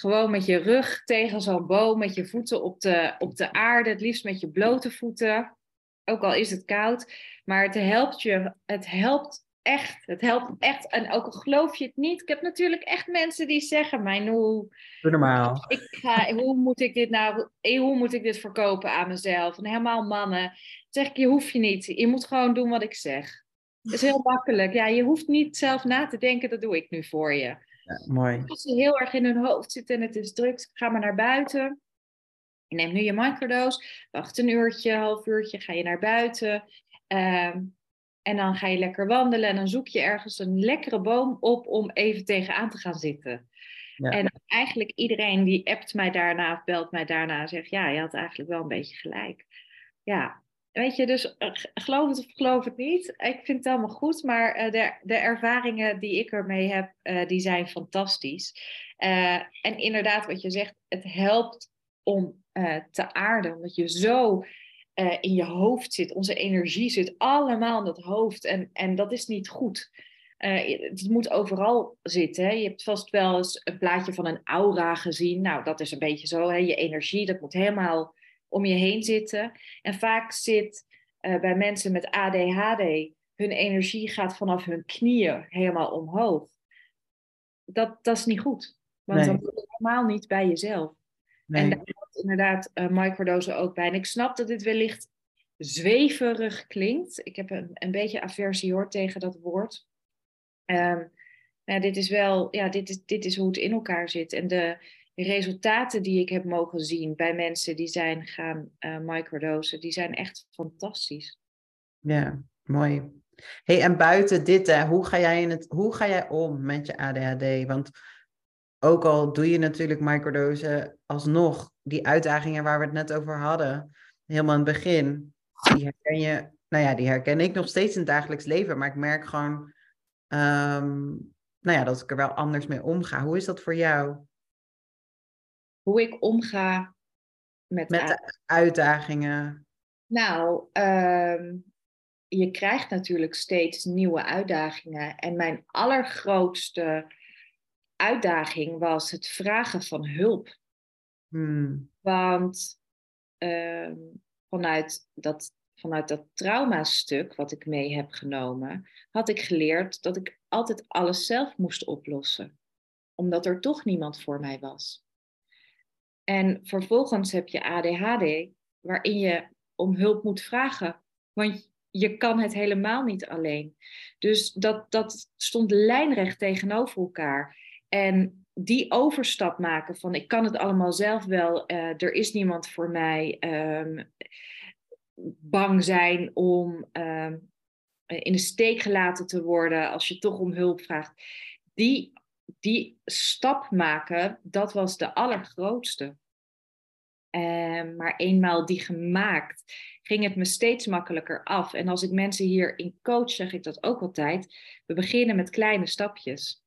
gewoon met je rug tegen zo'n boom, met je voeten op de, op de aarde, het liefst met je blote voeten. Ook al is het koud. Maar het helpt je. Het helpt echt. Het helpt echt. En ook al geloof je het niet. Ik heb natuurlijk echt mensen die zeggen: Mijn hoe. Normaal. Ik ga, hoe moet ik dit nou. Hoe moet ik dit verkopen aan mezelf? En helemaal mannen. Dan zeg ik: Je hoeft je niet. Je moet gewoon doen wat ik zeg. Het is heel makkelijk. Ja, je hoeft niet zelf na te denken, dat doe ik nu voor je. Ja, mooi. Als ze heel erg in hun hoofd zitten en het is druk, ga maar naar buiten. Je neemt nu je microdose, wacht een uurtje, half uurtje, ga je naar buiten. Um, en dan ga je lekker wandelen en dan zoek je ergens een lekkere boom op om even tegenaan te gaan zitten. Ja. En eigenlijk iedereen die appt mij daarna of belt mij daarna zegt, ja, je had eigenlijk wel een beetje gelijk. Ja, Weet je, dus uh, geloof het of geloof het niet. Ik vind het allemaal goed, maar uh, de, de ervaringen die ik ermee heb, uh, die zijn fantastisch. en inderdaad, wat je zegt, het helpt om te aarden, omdat je zo in je hoofd zit. Onze energie zit allemaal in dat hoofd en, en dat is niet goed. het moet overal zitten. Hè? Je hebt vast wel eens een plaatje van een aura gezien. Nou, dat is een beetje zo. Hè? Je energie, dat moet helemaal om je heen zitten. En vaak zit uh, bij mensen met ADHD, hun energie gaat vanaf hun knieën helemaal omhoog. Dat, dat is niet goed. Want nee. dan ben je helemaal niet bij jezelf. Nee. En daar hoort inderdaad uh, microdose ook bij. En ik snap dat dit wellicht zweverig klinkt. Ik heb een, een beetje aversie hoor tegen dat woord. Um, nou, dit is wel, ja, dit is, dit is hoe het in elkaar zit. En de, resultaten die ik heb mogen zien bij mensen die zijn gaan uh, microdosen, die zijn echt fantastisch. Ja, mooi. Hey, en buiten dit, hoe, ga jij in het, hoe ga jij om met je ADHD? Want ook al doe je natuurlijk microdosen, alsnog die uitdagingen waar we het net over hadden, helemaal in het begin, die herken je, nou ja, die herken ik nog steeds in het dagelijks leven, maar ik merk gewoon, ehm, nou ja, dat ik er wel anders mee omga. Hoe is dat voor jou? Hoe ik omga met, met de uitdagingen. Nou, ehm, je krijgt natuurlijk steeds nieuwe uitdagingen. En mijn allergrootste uitdaging was het vragen van hulp. Hmm. Want uh, vanuit, dat, vanuit dat traumastuk wat ik mee heb genomen, had ik geleerd dat ik altijd alles zelf moest oplossen. Omdat er toch niemand voor mij was. En vervolgens heb je ADHD, waarin je om hulp moet vragen. Want je kan het helemaal niet alleen. Dus dat, dat stond lijnrecht tegenover elkaar. En die overstap maken van ik kan het allemaal zelf wel, uh, er is niemand voor mij, um, bang zijn om um, in de steek gelaten te worden als je toch om hulp vraagt. Die, die stap maken, dat was de allergrootste. Uh, maar eenmaal die gemaakt, ging het me steeds makkelijker af. En als ik mensen hierin coach, zeg ik dat ook altijd. We beginnen met kleine stapjes.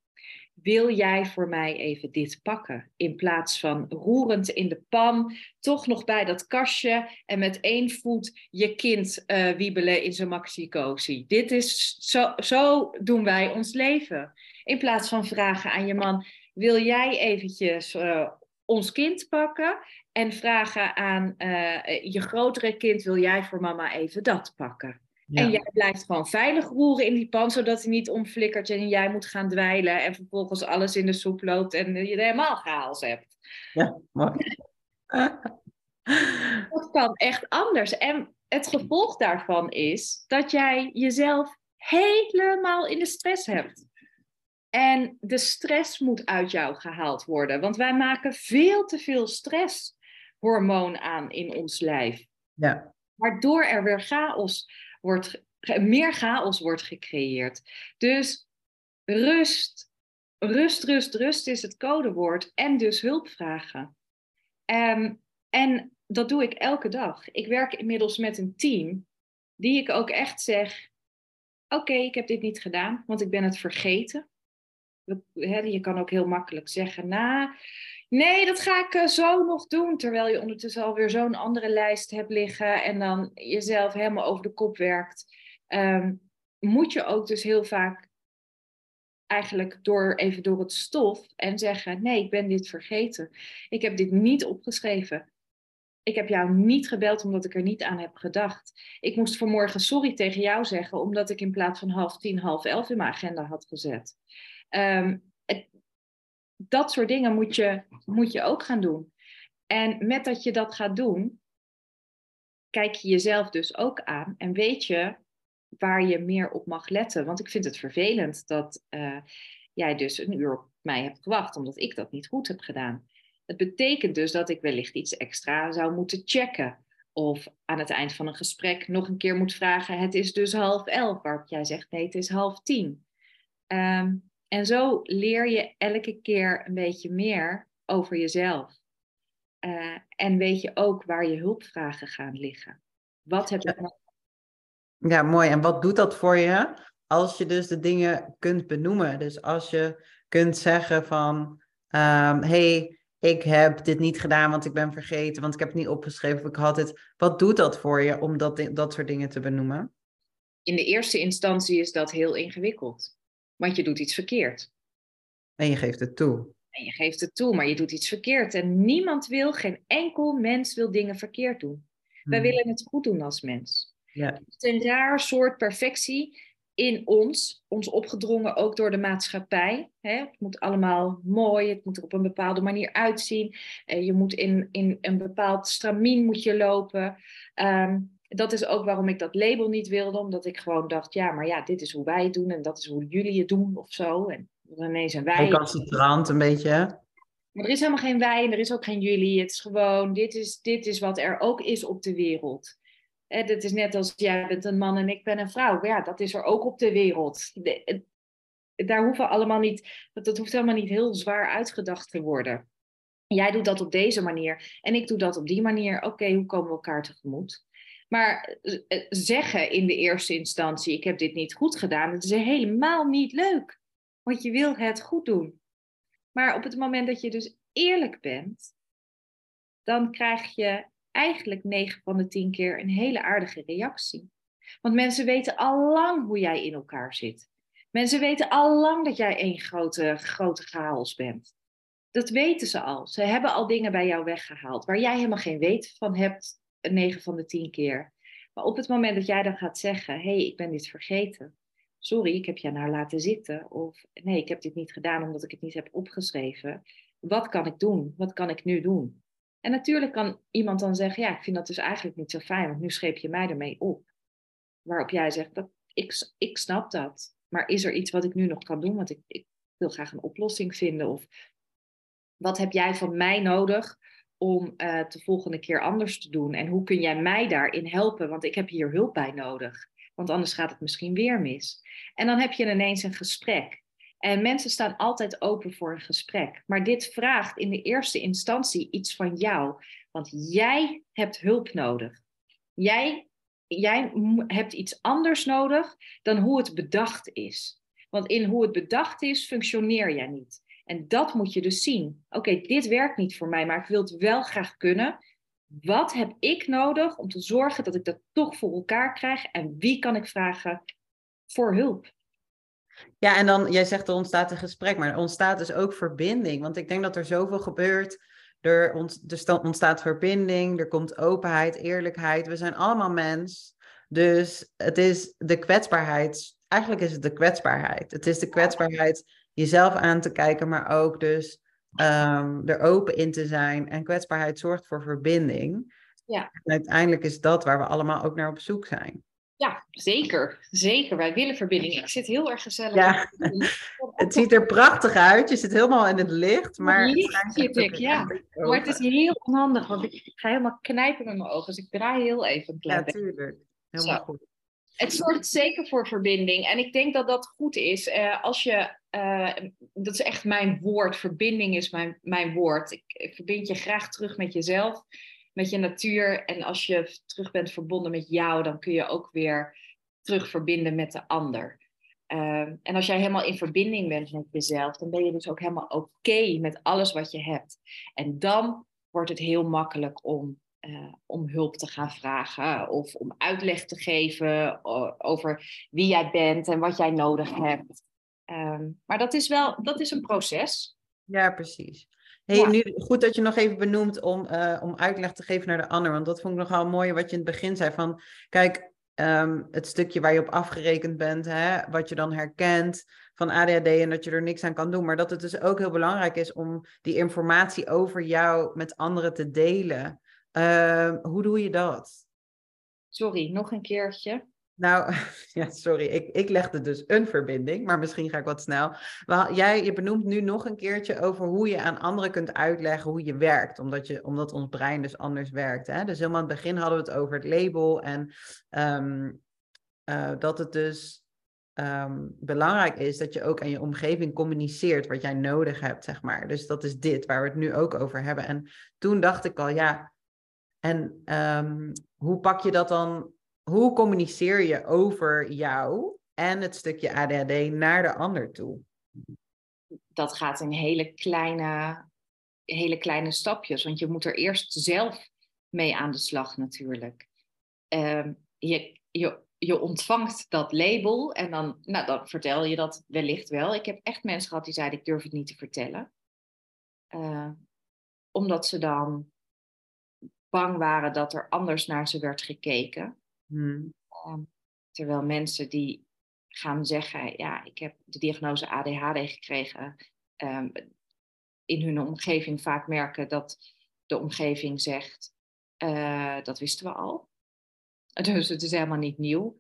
Wil jij voor mij even dit pakken? In plaats van roerend in de pan, toch nog bij dat kastje en met één voet je kind uh, wiebelen in zijn maxi Dit is zo, zo doen wij ons leven. In plaats van vragen aan je man: wil jij eventjes uh, ons kind pakken? En vragen aan uh, je grotere kind: wil jij voor mama even dat pakken? En jij blijft gewoon veilig roeren in die pan, zodat hij niet omflikkert en jij moet gaan dweilen en vervolgens alles in de soep loopt en je er helemaal chaos hebt. Ja, mooi. *laughs* Dat kan echt anders. En het gevolg daarvan is dat jij jezelf helemaal in de stress hebt. En de stress moet uit jou gehaald worden, want wij maken veel te veel stresshormoon aan in ons lijf. Ja. Waardoor er weer chaos wordt, meer chaos wordt gecreëerd. Dus rust, rust, rust, rust is het codewoord en dus hulp vragen. Um, en dat doe ik elke dag. Ik werk inmiddels met een team die ik ook echt zeg: Oké, ik heb dit niet gedaan, want ik ben het vergeten. Je kan ook heel makkelijk zeggen: Nou, Nee, dat ga ik eh, zo nog doen. Terwijl je ondertussen alweer zo'n andere lijst hebt liggen en dan jezelf helemaal over de kop werkt. Um, moet je ook dus heel vaak eigenlijk door, even door het stof en zeggen: Nee, ik ben dit vergeten. Ik heb dit niet opgeschreven. Ik heb jou niet gebeld omdat ik er niet aan heb gedacht. Ik moest vanmorgen sorry tegen jou zeggen omdat ik in plaats van half tien, half elf in mijn agenda had gezet. Um, dat soort dingen moet je, moet je ook gaan doen. En met dat je dat gaat doen, kijk je jezelf dus ook aan en weet je waar je meer op mag letten. Want ik vind het vervelend dat uh, jij dus een uur op mij hebt gewacht, omdat ik dat niet goed heb gedaan. Het betekent dus dat ik wellicht iets extra zou moeten checken. Of aan het eind van een gesprek nog een keer moet vragen: Het is dus half elf, waarop jij zegt: Nee, het is half tien. Um, en zo leer je elke keer een beetje meer over jezelf. Uh, en weet je ook waar je hulpvragen gaan liggen. Wat heb je ja. ja, mooi. En wat doet dat voor je als je dus de dingen kunt benoemen? Dus als je kunt zeggen van, um, hey, ik heb dit niet gedaan, want ik ben vergeten, want ik heb het niet opgeschreven of ik had het. Wat doet dat voor je om dat, dat soort dingen te benoemen? In de eerste instantie is dat heel ingewikkeld want je doet iets verkeerd. En je geeft het toe. En je geeft het toe, maar je doet iets verkeerd. En niemand wil, geen enkel mens wil dingen verkeerd doen. Wij hmm. willen het goed doen als mens. Ja. Het is een raar soort perfectie in ons, ons opgedrongen ook door de maatschappij. Hè? Het moet allemaal mooi, het moet er op een bepaalde manier uitzien. Uh, je moet in, in een bepaald stramien moet je lopen. Um, dat is ook waarom ik dat label niet wilde, omdat ik gewoon dacht, ja, maar ja, dit is hoe wij het doen en dat is hoe jullie het doen of zo. En ineens een wij. Recalcitrant een beetje. Maar er is helemaal geen wij en er is ook geen jullie. Het is gewoon, dit is, dit is wat er ook is op de wereld. En het is net als jij bent een man en ik ben een vrouw. Ja, dat is er ook op de wereld. daar hoeven allemaal niet, dat, dat hoeft helemaal niet heel zwaar uitgedacht te worden. Jij doet dat op deze manier en ik doe dat op die manier. Oké, hoe komen we elkaar tegemoet? Maar eh, zeggen in de eerste instantie, ik heb dit niet goed gedaan, dat is helemaal niet leuk. Want je wil het goed doen. Maar op het moment dat je dus eerlijk bent, dan krijg je eigenlijk 9 van de 10 keer een hele aardige reactie. Want mensen weten al lang hoe jij in elkaar zit. Mensen weten al lang dat jij één grote, grote chaos bent. Dat weten ze al. Ze hebben al dingen bij jou weggehaald waar jij helemaal geen weet van hebt, 9 van de 10 keer. Maar op het moment dat jij dan gaat zeggen: hé, hey, ik ben dit vergeten. Sorry, ik heb je nou laten zitten. Of nee, ik heb dit niet gedaan omdat ik het niet heb opgeschreven. Wat kan ik doen? Wat kan ik nu doen? En natuurlijk kan iemand dan zeggen: ja, ik vind dat dus eigenlijk niet zo fijn, want nu scheep je mij ermee op. Waarop jij zegt: dat, ik, ik snap dat. Maar is er iets wat ik nu nog kan doen? Want ik, ik wil graag een oplossing vinden. Of wat heb jij van mij nodig om uh, het de volgende keer anders te doen? En hoe kun jij mij daarin helpen? Want ik heb hier hulp bij nodig. Want anders gaat het misschien weer mis. En dan heb je ineens een gesprek. En mensen staan altijd open voor een gesprek. Maar dit vraagt in de eerste instantie iets van jou. Want jij hebt hulp nodig. Jij, jij hebt iets anders nodig dan hoe het bedacht is. Want in hoe het bedacht is, functioneer jij niet. En dat moet je dus zien. Oké, dit werkt niet voor mij, maar ik wil het wel graag kunnen. Wat heb ik nodig om te zorgen dat ik dat toch voor elkaar krijg? En wie kan ik vragen voor hulp? Ja, en dan, jij zegt er ontstaat een gesprek, maar er ontstaat dus ook verbinding. Want ik denk dat er zoveel gebeurt. Er, ontstaat verbinding, er komt openheid, eerlijkheid. We zijn allemaal mens. Dus het is de kwetsbaarheid. Eigenlijk is het de kwetsbaarheid. Het is de kwetsbaarheid jezelf aan te kijken, maar ook dus um, er open in te zijn. En kwetsbaarheid zorgt voor verbinding. Ja. En uiteindelijk is dat waar we allemaal ook naar op zoek zijn. Ja, zeker. Zeker. Wij willen verbinding. Ik zit heel erg gezellig. Ja. het *laughs* ziet er prachtig uit. Je zit helemaal in het licht. Maar licht zit ik, ja. Maar het is heel onhandig, want ik ga helemaal knijpen met mijn ogen. Dus ik draai heel even een klein Ja, tuurlijk. Helemaal goed. Het zorgt zeker voor verbinding. En ik denk dat dat goed is. Uh, als je, uh, dat is echt mijn woord. Verbinding is mijn, mijn woord. Ik, verbind je graag terug met jezelf, met je natuur. En als je terug bent verbonden met jou, dan kun je ook weer terug verbinden met de ander. Uh, en als jij helemaal in verbinding bent met jezelf, dan ben je dus ook helemaal oké met alles wat je hebt. En dan wordt het heel makkelijk om uh, om hulp te gaan vragen of om uitleg te geven over wie jij bent en wat jij nodig hebt. Um, maar dat is wel dat is een proces. Ja, precies. Hey, ja. nu, goed dat je nog even benoemt om, uh, om uitleg te geven naar de ander. Want dat vond ik nogal mooi wat je in het begin zei. Van, kijk, um, het stukje waar je op afgerekend bent, hè, wat je dan herkent van ADHD en dat je er niks aan kan doen. Maar dat het dus ook heel belangrijk is om die informatie over jou met anderen te delen. Uh, hoe doe je dat? Sorry, nog een keertje. Nou, *laughs* ja, sorry, ik, ik legde dus een verbinding, maar misschien ga ik wat snel. Wel, jij je benoemt nu nog een keertje over hoe je aan anderen kunt uitleggen hoe je werkt, omdat, je, omdat ons brein dus anders werkt. Hè? Dus helemaal aan het begin hadden we het over het label en um, uh, dat het dus um, belangrijk is dat je ook aan je omgeving communiceert wat jij nodig hebt, zeg maar. Dus dat is dit waar we het nu ook over hebben. En toen dacht ik al, ja, en um, hoe pak je dat dan? Hoe communiceer je over jou en het stukje ADHD naar de ander toe? Dat gaat in hele kleine, hele kleine stapjes, want je moet er eerst zelf mee aan de slag natuurlijk. Um, je, je, je ontvangt dat label en dan, nou, dan vertel je dat wellicht wel. Ik heb echt mensen gehad die zeiden ik durf het niet te vertellen. Uh, omdat ze dan bang waren dat er anders naar ze werd gekeken. Hmm. Um, terwijl mensen die gaan zeggen, ja, ik heb de diagnose ADHD gekregen, um, in hun omgeving vaak merken dat de omgeving zegt, uh, dat wisten we al. *laughs* Dus het is helemaal niet nieuw.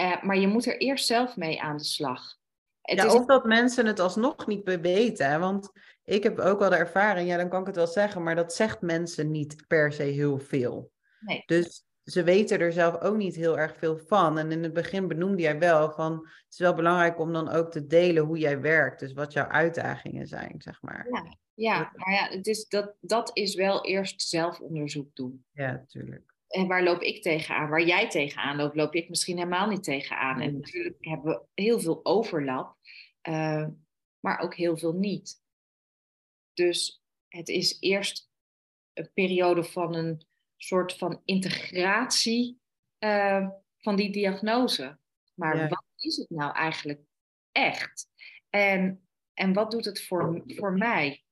Uh, maar je moet er eerst zelf mee aan de slag. Het ja, is... Of dat mensen het alsnog niet weten. Want ik heb ook wel de ervaring, ja, dan kan ik het wel zeggen, maar dat zegt mensen niet per se heel veel. Nee. Dus ze weten er zelf ook niet heel erg veel van. En in het begin benoemde jij wel van, het is wel belangrijk om dan ook te delen hoe jij werkt. Dus wat jouw uitdagingen zijn, zeg maar. Ja, ja maar ja, het is, dat, dat is wel eerst zelfonderzoek doen. Ja, natuurlijk. En waar loop ik tegenaan? Waar jij tegenaan loopt, loop ik misschien helemaal niet tegenaan. En natuurlijk hebben we heel veel overlap, uh, maar ook heel veel niet. Dus het is eerst een periode van een soort van integratie uh, van die diagnose. Maar wat is het nou eigenlijk echt? En, en wat doet het voor, voor mij?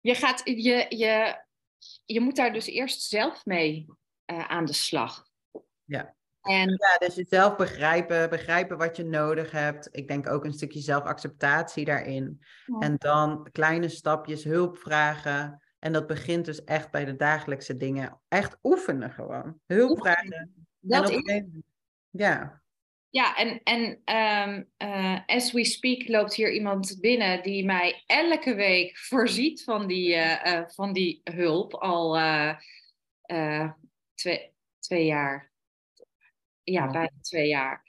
Je, gaat, je, je, je moet daar dus eerst zelf mee uh, aan de slag. Ja. En, ja, dus jezelf begrijpen, begrijpen wat je nodig hebt. Ik denk ook een stukje zelfacceptatie daarin. En dan kleine stapjes, hulp vragen. En dat begint dus echt bij de dagelijkse dingen. Echt oefenen gewoon. Hulp vragen. Dat is... Ja. Ja, en, en um, uh, as we speak loopt hier iemand binnen die mij elke week voorziet van die, uh, uh, van die hulp al twee, twee jaar. Ja, bijna twee jaar.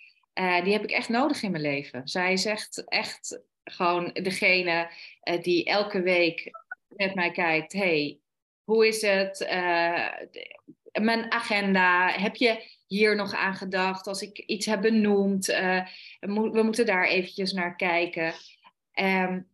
die heb ik echt nodig in mijn leven. Zij zegt echt gewoon degene die elke week met mij kijkt: hey, hoe is het? mijn agenda. Heb je hier nog aan gedacht als ik iets heb benoemd? Uh, we moeten daar eventjes naar kijken. Um,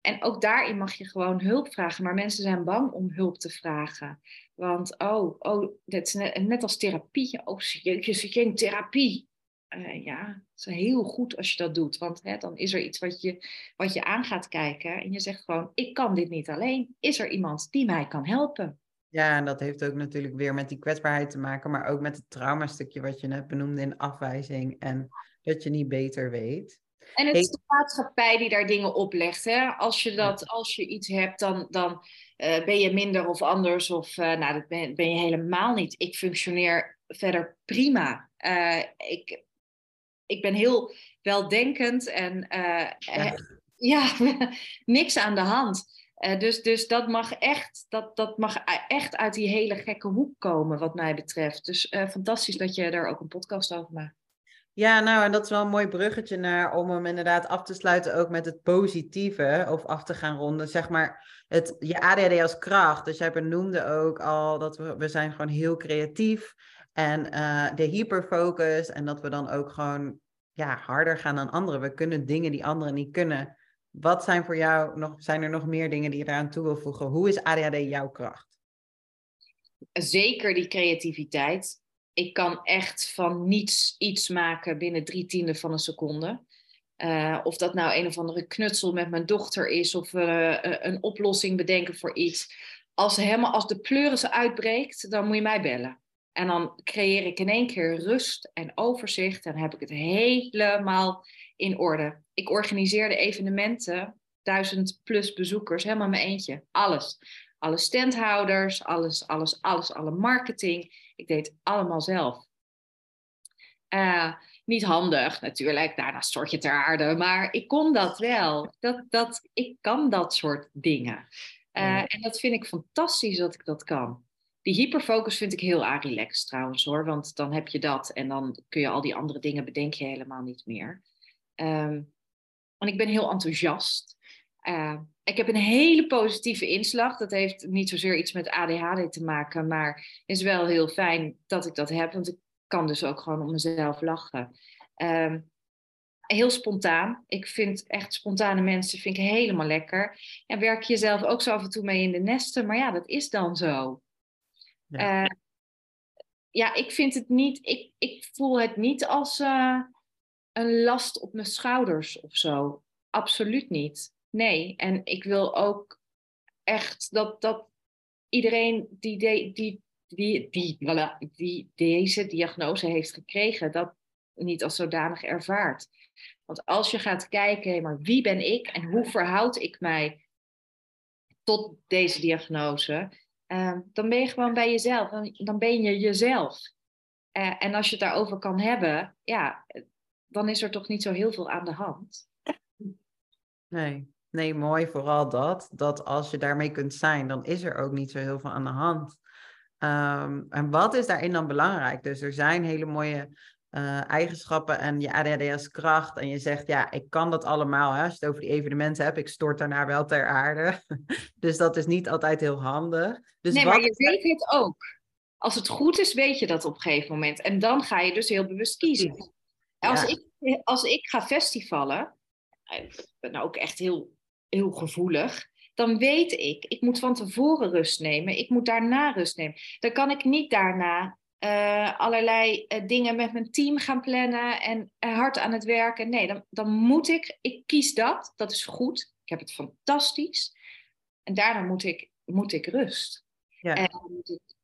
en ook daarin mag je gewoon hulp vragen. Maar mensen zijn bang om hulp te vragen. Want, oh, oh dat is net, als therapie. Oh, je je in therapie? Uh, ja, het is heel goed als je dat doet. Want hè, dan is er iets wat je, wat je aan gaat kijken. En je zegt gewoon, ik kan dit niet alleen. Is er iemand die mij kan helpen? Ja, en dat heeft ook natuurlijk weer met die kwetsbaarheid te maken, maar ook met het traumastukje wat je net benoemde in afwijzing en dat je niet beter weet. En het is de maatschappij die daar dingen oplegt. Hè? Als, je dat, als je iets hebt, dan, dan uh, ben je minder of anders. Of uh, nou, dat ben, ben, je helemaal niet. Ik functioneer verder prima. Uh, ik, ik ben heel weldenkend en ja. *laughs* ja, *laughs* niks aan de hand. Uh, dus, dus dat mag echt, dat, dat mag echt uit die hele gekke hoek komen, wat mij betreft. Dus uh, fantastisch dat je daar ook een podcast over maakt. Ja, nou, en dat is wel een mooi bruggetje naar om hem inderdaad af te sluiten ook met het positieve of af te gaan ronden. Zeg maar, het, je ADHD als kracht. Dus jij benoemde ook al dat we, we zijn gewoon heel creatief en uh, de hyperfocus en dat we dan ook gewoon ja, harder gaan dan anderen. We kunnen dingen die anderen niet kunnen. Wat zijn voor jou nog, zijn er nog meer dingen die je eraan toe wil voegen? Hoe is ADHD jouw kracht? Zeker die creativiteit. Ik kan echt van niets iets maken binnen drie tienden van een seconde. Uh, of dat nou een of andere knutsel met mijn dochter is of uh, een oplossing bedenken voor iets. Als, helemaal, als de pleuris uitbreekt, dan moet je mij bellen. En dan creëer ik in één keer rust en overzicht en heb ik het helemaal in orde. Ik organiseerde evenementen, duizend plus bezoekers, helemaal mijn eentje. Alles. Alle standhouders, alles, alles, alles, alle marketing. Ik deed het allemaal zelf. Uh, niet handig natuurlijk, daarna stort je ter aarde, maar ik kon dat wel. Dat, dat, ik kan dat soort dingen. Uh, En dat vind ik fantastisch dat ik dat kan. Die hyperfocus vind ik heel relaxed trouwens hoor, want dan heb je dat en dan kun je al die andere dingen bedenken je helemaal niet meer. Um, en ik ben heel enthousiast. Uh, ik heb een hele positieve inslag. Dat heeft niet zozeer iets met ADHD te maken, maar is wel heel fijn dat ik dat heb, want ik kan dus ook gewoon om mezelf lachen. Um, heel spontaan. Ik vind echt spontane mensen vind ik helemaal lekker. En werk je zelf ook zo af en toe mee in de nesten, maar ja, dat is dan zo. Ja, uh, ja ik vind het niet, ik, ik voel het niet als. Uh, een last op mijn schouders of zo. Absoluut niet. Nee. En ik wil ook echt dat, dat iedereen die, die, die, die, die, die deze diagnose heeft gekregen, dat niet als zodanig ervaart. Want als je gaat kijken, maar wie ben ik en hoe verhoud ik mij tot deze diagnose, uh, dan ben je gewoon bij jezelf. Dan, dan ben je jezelf. Uh, en als je het daarover kan hebben, ja, dan is er toch niet zo heel veel aan de hand. Nee, nee, mooi vooral dat. Dat als je daarmee kunt zijn, dan is er ook niet zo heel veel aan de hand. Um, en wat is daarin dan belangrijk? Dus er zijn hele mooie uh, eigenschappen en je ADHD als kracht. En je zegt, ja, ik kan dat allemaal. Hè? Als je het over die evenementen hebt, ik stort daarna wel ter aarde. *laughs* dus dat is niet altijd heel handig. Dus nee, maar je weet het ook. Als het goed is, weet je dat op een gegeven moment. En dan ga je dus heel bewust kiezen. Als, ik, als ik ga festivalen, ik ben ook echt heel, heel gevoelig, dan weet ik, ik moet van tevoren rust nemen, ik moet daarna rust nemen. Dan kan ik niet daarna uh, allerlei uh, dingen met mijn team gaan plannen en uh, hard aan het werken. Nee, dan, dan moet ik, ik kies dat, dat is goed. Ik heb het fantastisch. En daarna moet ik, moet ik rust. Ja. En dan moet ik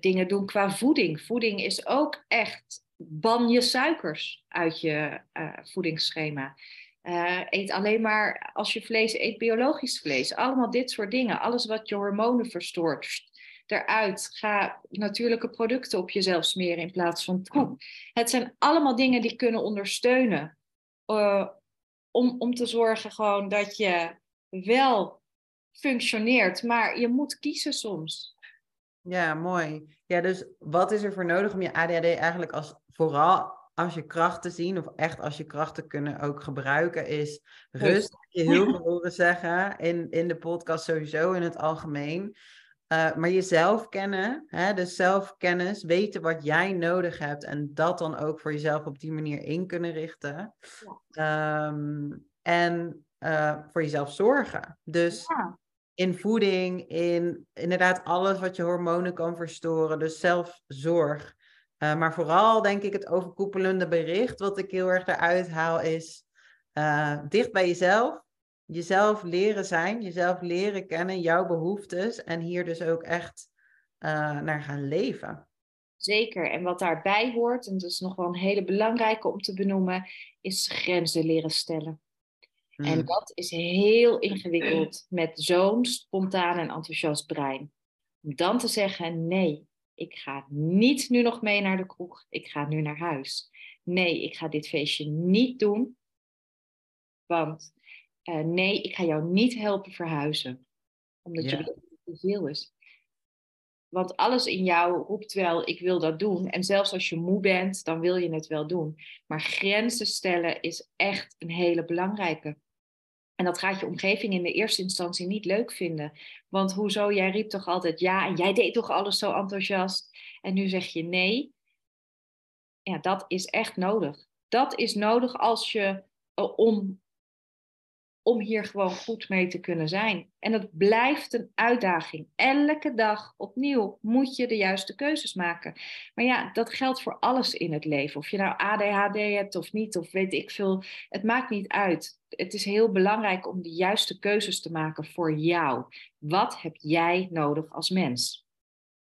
dingen doen qua voeding. Voeding is ook echt ban je suikers uit je voedingsschema. eet alleen maar als je vlees eet biologisch vlees. Allemaal dit soort dingen. Alles wat je hormonen verstoort eruit. Ga natuurlijke producten op jezelf smeren in plaats van troep. Het zijn allemaal dingen die kunnen ondersteunen. Uh, om, om te zorgen gewoon dat je wel functioneert. Maar je moet kiezen soms. Ja, mooi. Ja, dus wat is er voor nodig om je ADHD eigenlijk als vooral als je krachten zien, of echt als je krachten kunnen ook gebruiken, is rust. Je heel veel horen zeggen in, in de podcast sowieso in het algemeen. Uh, maar jezelf kennen, hè, dus zelfkennis, weten wat jij nodig hebt en dat dan ook voor jezelf op die manier in kunnen richten. Ehm, en uh, voor jezelf zorgen. Dus in voeding, in inderdaad alles wat je hormonen kan verstoren, dus zelfzorg. Uh, maar vooral denk ik het overkoepelende bericht wat ik heel erg eruit haal is dicht bij jezelf jezelf leren zijn, jezelf leren kennen, jouw behoeftes en hier dus ook echt uh, naar gaan leven. Zeker. En wat daarbij hoort, en dat is nog wel een hele belangrijke om te benoemen, is grenzen leren stellen. En hmm. dat is heel ingewikkeld met zo'n spontaan en enthousiast brein. Om dan te zeggen: nee, ik ga niet nu nog mee naar de kroeg, ik ga nu naar huis. Nee, ik ga dit feestje niet doen, want uh, nee, ik ga jou niet helpen verhuizen. Omdat je weet dat het te veel is. Want alles in jou roept wel, ik wil dat doen. En zelfs als je moe bent, dan wil je het wel doen. Maar grenzen stellen is echt een hele belangrijke. En dat gaat je omgeving in de eerste instantie niet leuk vinden. Want hoezo, jij riep toch altijd ja en jij deed toch alles zo enthousiast. En nu zeg je nee. Ja, dat is echt nodig. Dat is nodig als je uh, om om hier gewoon goed mee te kunnen zijn. En dat blijft een uitdaging. Elke dag opnieuw moet je de juiste keuzes maken. Maar ja, dat geldt voor alles in het leven. Of je nou ADHD hebt of niet, of weet ik veel. Het maakt niet uit. Het is heel belangrijk om de juiste keuzes te maken voor jou. Wat heb jij nodig als mens?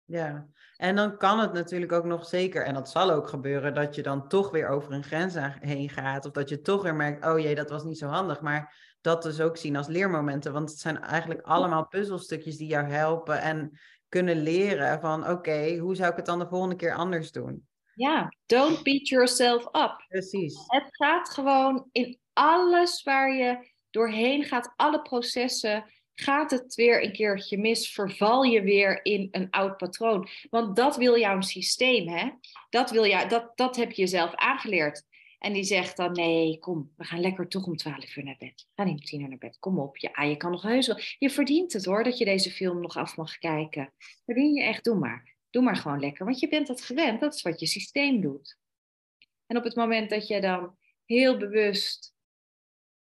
Ja, en dan kan het natuurlijk ook nog zeker, en dat zal ook gebeuren, dat je dan toch weer over een grens heen gaat. Of dat je toch weer merkt, oh jee, dat was niet zo handig. Maar dat dus ook zien als leermomenten. Want het zijn eigenlijk allemaal puzzelstukjes die jou helpen en kunnen leren van oké, hoe zou ik het dan de volgende keer anders doen? Ja, don't beat yourself up. Precies. Het gaat gewoon in alles waar je doorheen gaat, alle processen, gaat het weer een keertje mis, verval je weer in een oud patroon. Want dat wil jouw systeem, hè? Dat, wil jou, dat, dat heb je jezelf aangeleerd. En die zegt dan, nee, kom, we gaan lekker toch om twaalf uur naar bed. Ga niet om tien uur naar bed, kom op. Ja, je kan nog heus wel. Je verdient het hoor, dat je deze film nog af mag kijken. Verdien je echt, doe maar. Doe maar gewoon lekker, want je bent dat gewend. Dat is wat je systeem doet. En op het moment dat je dan heel bewust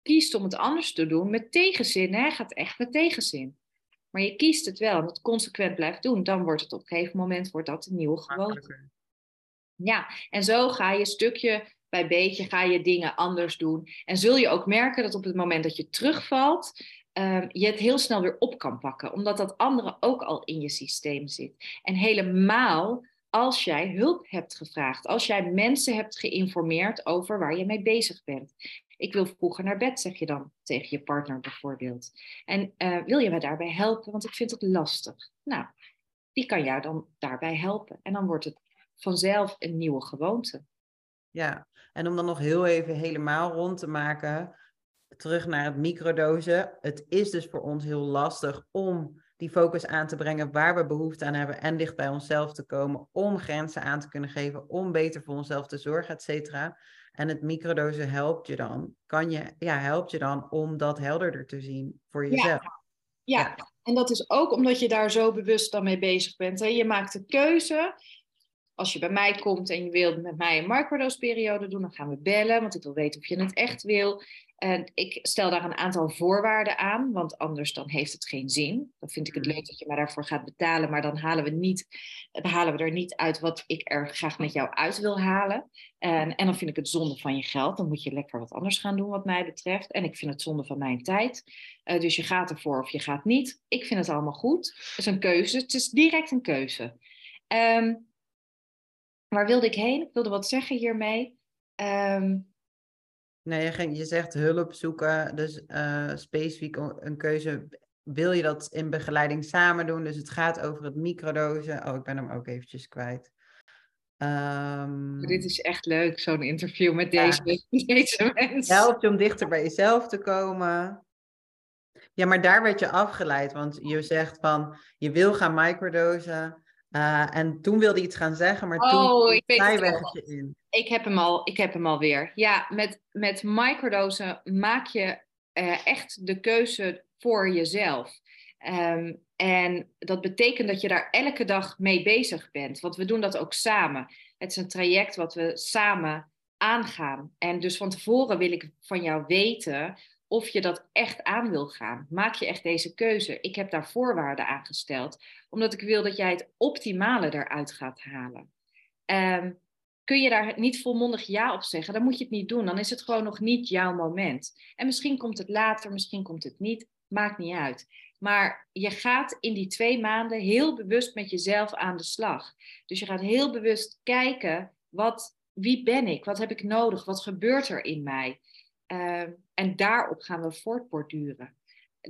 kiest om het anders te doen, met tegenzin, hè, gaat echt met tegenzin. Maar je kiest het wel en het consequent blijft doen, dan wordt het op een gegeven moment wordt dat een nieuwe gewoonte. Ja, en zo ga je stukje bij beetje ga je dingen anders doen. En zul je ook merken dat op het moment dat je terugvalt, um, je het heel snel weer op kan pakken, omdat dat andere ook al in je systeem zit. En helemaal als jij hulp hebt gevraagd, als jij mensen hebt geïnformeerd over waar je mee bezig bent. Ik wil vroeger naar bed, zeg je dan tegen je partner bijvoorbeeld. En uh, wil je me daarbij helpen, want ik vind het lastig. Nou, die kan jou dan daarbij helpen. En dan wordt het vanzelf een nieuwe gewoonte. Ja, en om dan nog heel even helemaal rond te maken, terug naar het microdosen. Het is dus voor ons heel lastig om die focus aan te brengen waar we behoefte aan hebben en dicht bij onszelf te komen, om grenzen aan te kunnen geven, om beter voor onszelf te zorgen, et cetera. En het microdosen helpt je dan, kan je, ja, helpt je dan om dat helderder te zien voor jezelf. Ja. ja. En dat is ook omdat je daar zo bewust dan mee bezig bent. Hè? Je maakt de keuze. Als je bij mij komt en je wilt met mij een microdose periode doen, dan gaan we bellen, want ik wil weten of je het echt wil. En ik stel daar een aantal voorwaarden aan, want anders dan heeft het geen zin. Dan vind ik het Mm. leuk dat je mij daarvoor gaat betalen, maar dan halen we, niet, dan halen we er niet uit wat ik er graag met jou uit wil halen. En, en dan vind ik het zonde van je geld. Dan moet je lekker wat anders gaan doen wat mij betreft. En ik vind het zonde van mijn tijd. Eh, dus je gaat ervoor of je gaat niet. Ik vind het allemaal goed. Het is een keuze. Het is direct een keuze. Ehm, waar wilde ik heen? Ik wilde wat zeggen hiermee. Ehm, Nee, je, ging, je zegt hulp zoeken, dus eh, specifiek een keuze. Wil je dat in begeleiding samen doen? Dus het gaat over het microdosen. Oh, ik ben hem ook eventjes kwijt. Ehm, Dit is echt leuk, zo'n interview met Ja. deze, *laughs* deze mensen. helpt je om dichter bij jezelf te komen. Ja, maar daar werd je afgeleid, want je zegt van je wil gaan microdosen. Eh, en toen wilde je iets gaan zeggen, maar toen Oh, ik weet in. Ik heb hem al, ik heb hem alweer. Ja, met, met microdosen maak je eh, echt de keuze voor jezelf. Ehm, en dat betekent dat je daar elke dag mee bezig bent. Want we doen dat ook samen. Het is een traject wat we samen aangaan. En dus van tevoren wil ik van jou weten of je dat echt aan wil gaan. Maak je echt deze keuze? Ik heb daar voorwaarden aan gesteld, omdat ik wil dat jij het optimale eruit gaat halen. Ehm, kun je daar niet volmondig ja op zeggen, dan moet je het niet doen. Dan is het gewoon nog niet jouw moment. En misschien komt het later, misschien komt het niet. Maakt niet uit. Maar je gaat in die twee maanden heel bewust met jezelf aan de slag. Dus je gaat heel bewust kijken, wat, wie ben ik? Wat heb ik nodig? Wat gebeurt er in mij? Uh, en daarop gaan we voortborduren.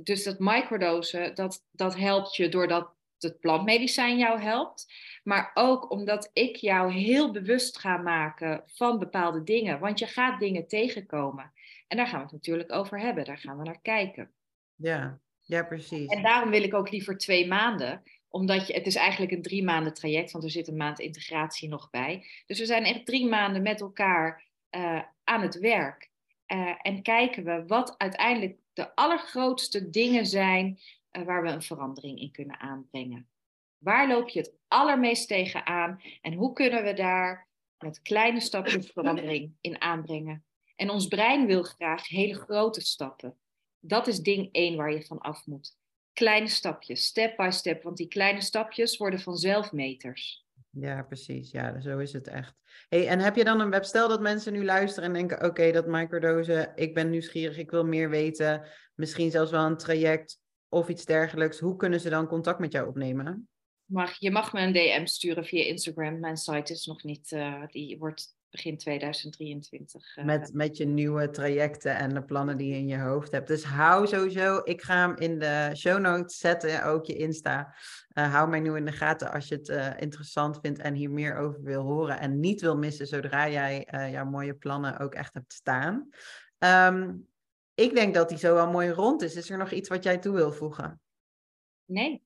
Dus dat microdosen, dat, dat helpt je doordat het plantmedicijn jou helpt. Maar ook omdat ik jou heel bewust ga maken van bepaalde dingen. Want je gaat dingen tegenkomen. En daar gaan we het natuurlijk over hebben. Daar gaan we naar kijken. Ja, ja precies. En daarom wil ik ook liever twee maanden. Omdat je, het is eigenlijk een drie maanden traject. Want er zit een maand integratie nog bij. Dus we zijn echt drie maanden met elkaar uh, aan het werk. Uh, en kijken we wat uiteindelijk de allergrootste dingen zijn uh, waar we een verandering in kunnen aanbrengen. Waar loop je het allermeest tegenaan en hoe kunnen we daar met kleine stapjes *laughs* verandering in aanbrengen? En ons brein wil graag hele grote stappen. Dat is ding één waar je van af moet. Kleine stapjes, step by step, want die kleine stapjes worden vanzelf meters. Ja, precies. Ja, zo is het echt. Hey, en heb je dan een web? Stel dat mensen nu luisteren en denken: oké, dat microdose, ik ben nieuwsgierig, ik wil meer weten. Misschien zelfs wel een traject of iets dergelijks. Hoe kunnen ze dan contact met jou opnemen? Mag, je mag me een DM sturen via Instagram. Mijn site is nog niet, uh, die wordt begin 2023. Uh, met, met je nieuwe trajecten en de plannen die je in je hoofd hebt. Dus hou sowieso, ik ga hem in de show notes zetten, ook je Insta. Uh, hou mij nu in de gaten als je het uh, interessant vindt en hier meer over wil horen. En niet wil missen zodra jij jouw mooie plannen ook echt hebt staan. Um, ik denk dat die zo wel mooi rond is. Is er nog iets wat jij toe wil voegen? Nee.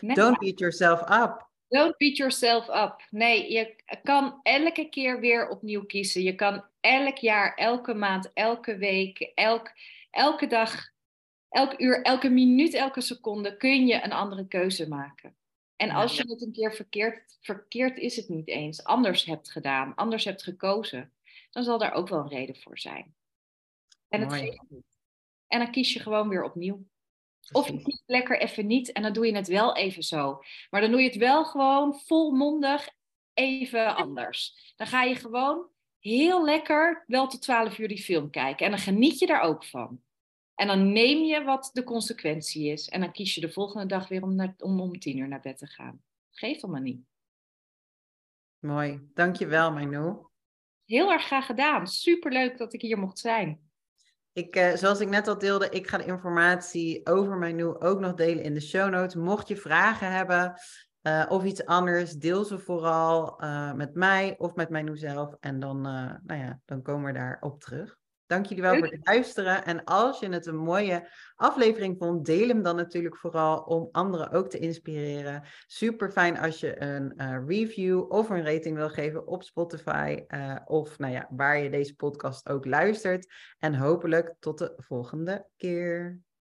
nee. Don't beat yourself up. Don't beat yourself up. Nee, je kan elke keer weer opnieuw kiezen. Je kan elk jaar, elke maand, elke week, elk, elke dag, elk uur, elke minuut, elke seconde kun je een andere keuze maken. En als je het een keer verkeerd, verkeerd is het niet eens, anders hebt gedaan, anders hebt gekozen, dan zal daar ook wel een reden voor zijn. En het geeft niet. En dan kies je gewoon weer opnieuw. Of je kiest lekker even niet en dan doe je het wel even zo. Maar dan doe je het wel gewoon volmondig even anders. Dan ga je gewoon heel lekker wel tot 12 uur die film kijken. En dan geniet je daar ook van. En dan neem je wat de consequentie is. En dan kies je de volgende dag weer om, naar, om, om tien uur naar bed te gaan. Geeft allemaal niet. Mooi. Dankjewel, Manu. Heel erg graag gedaan. Superleuk dat ik hier mocht zijn. Ik, uh, zoals ik net al deelde, ik ga de informatie over mijn nu ook nog delen in de show notes. Mocht je vragen hebben uh, of iets anders, deel ze vooral uh, met mij of met mijn nu zelf. En dan, nou ja, dan komen we daarop terug. Dank jullie wel voor het luisteren. En als je het een mooie aflevering vond, deel hem dan natuurlijk vooral om anderen ook te inspireren. Super fijn als je een uh, review of een rating wil geven op Spotify. Uh, of nou ja, waar je deze podcast ook luistert. En hopelijk tot de volgende keer.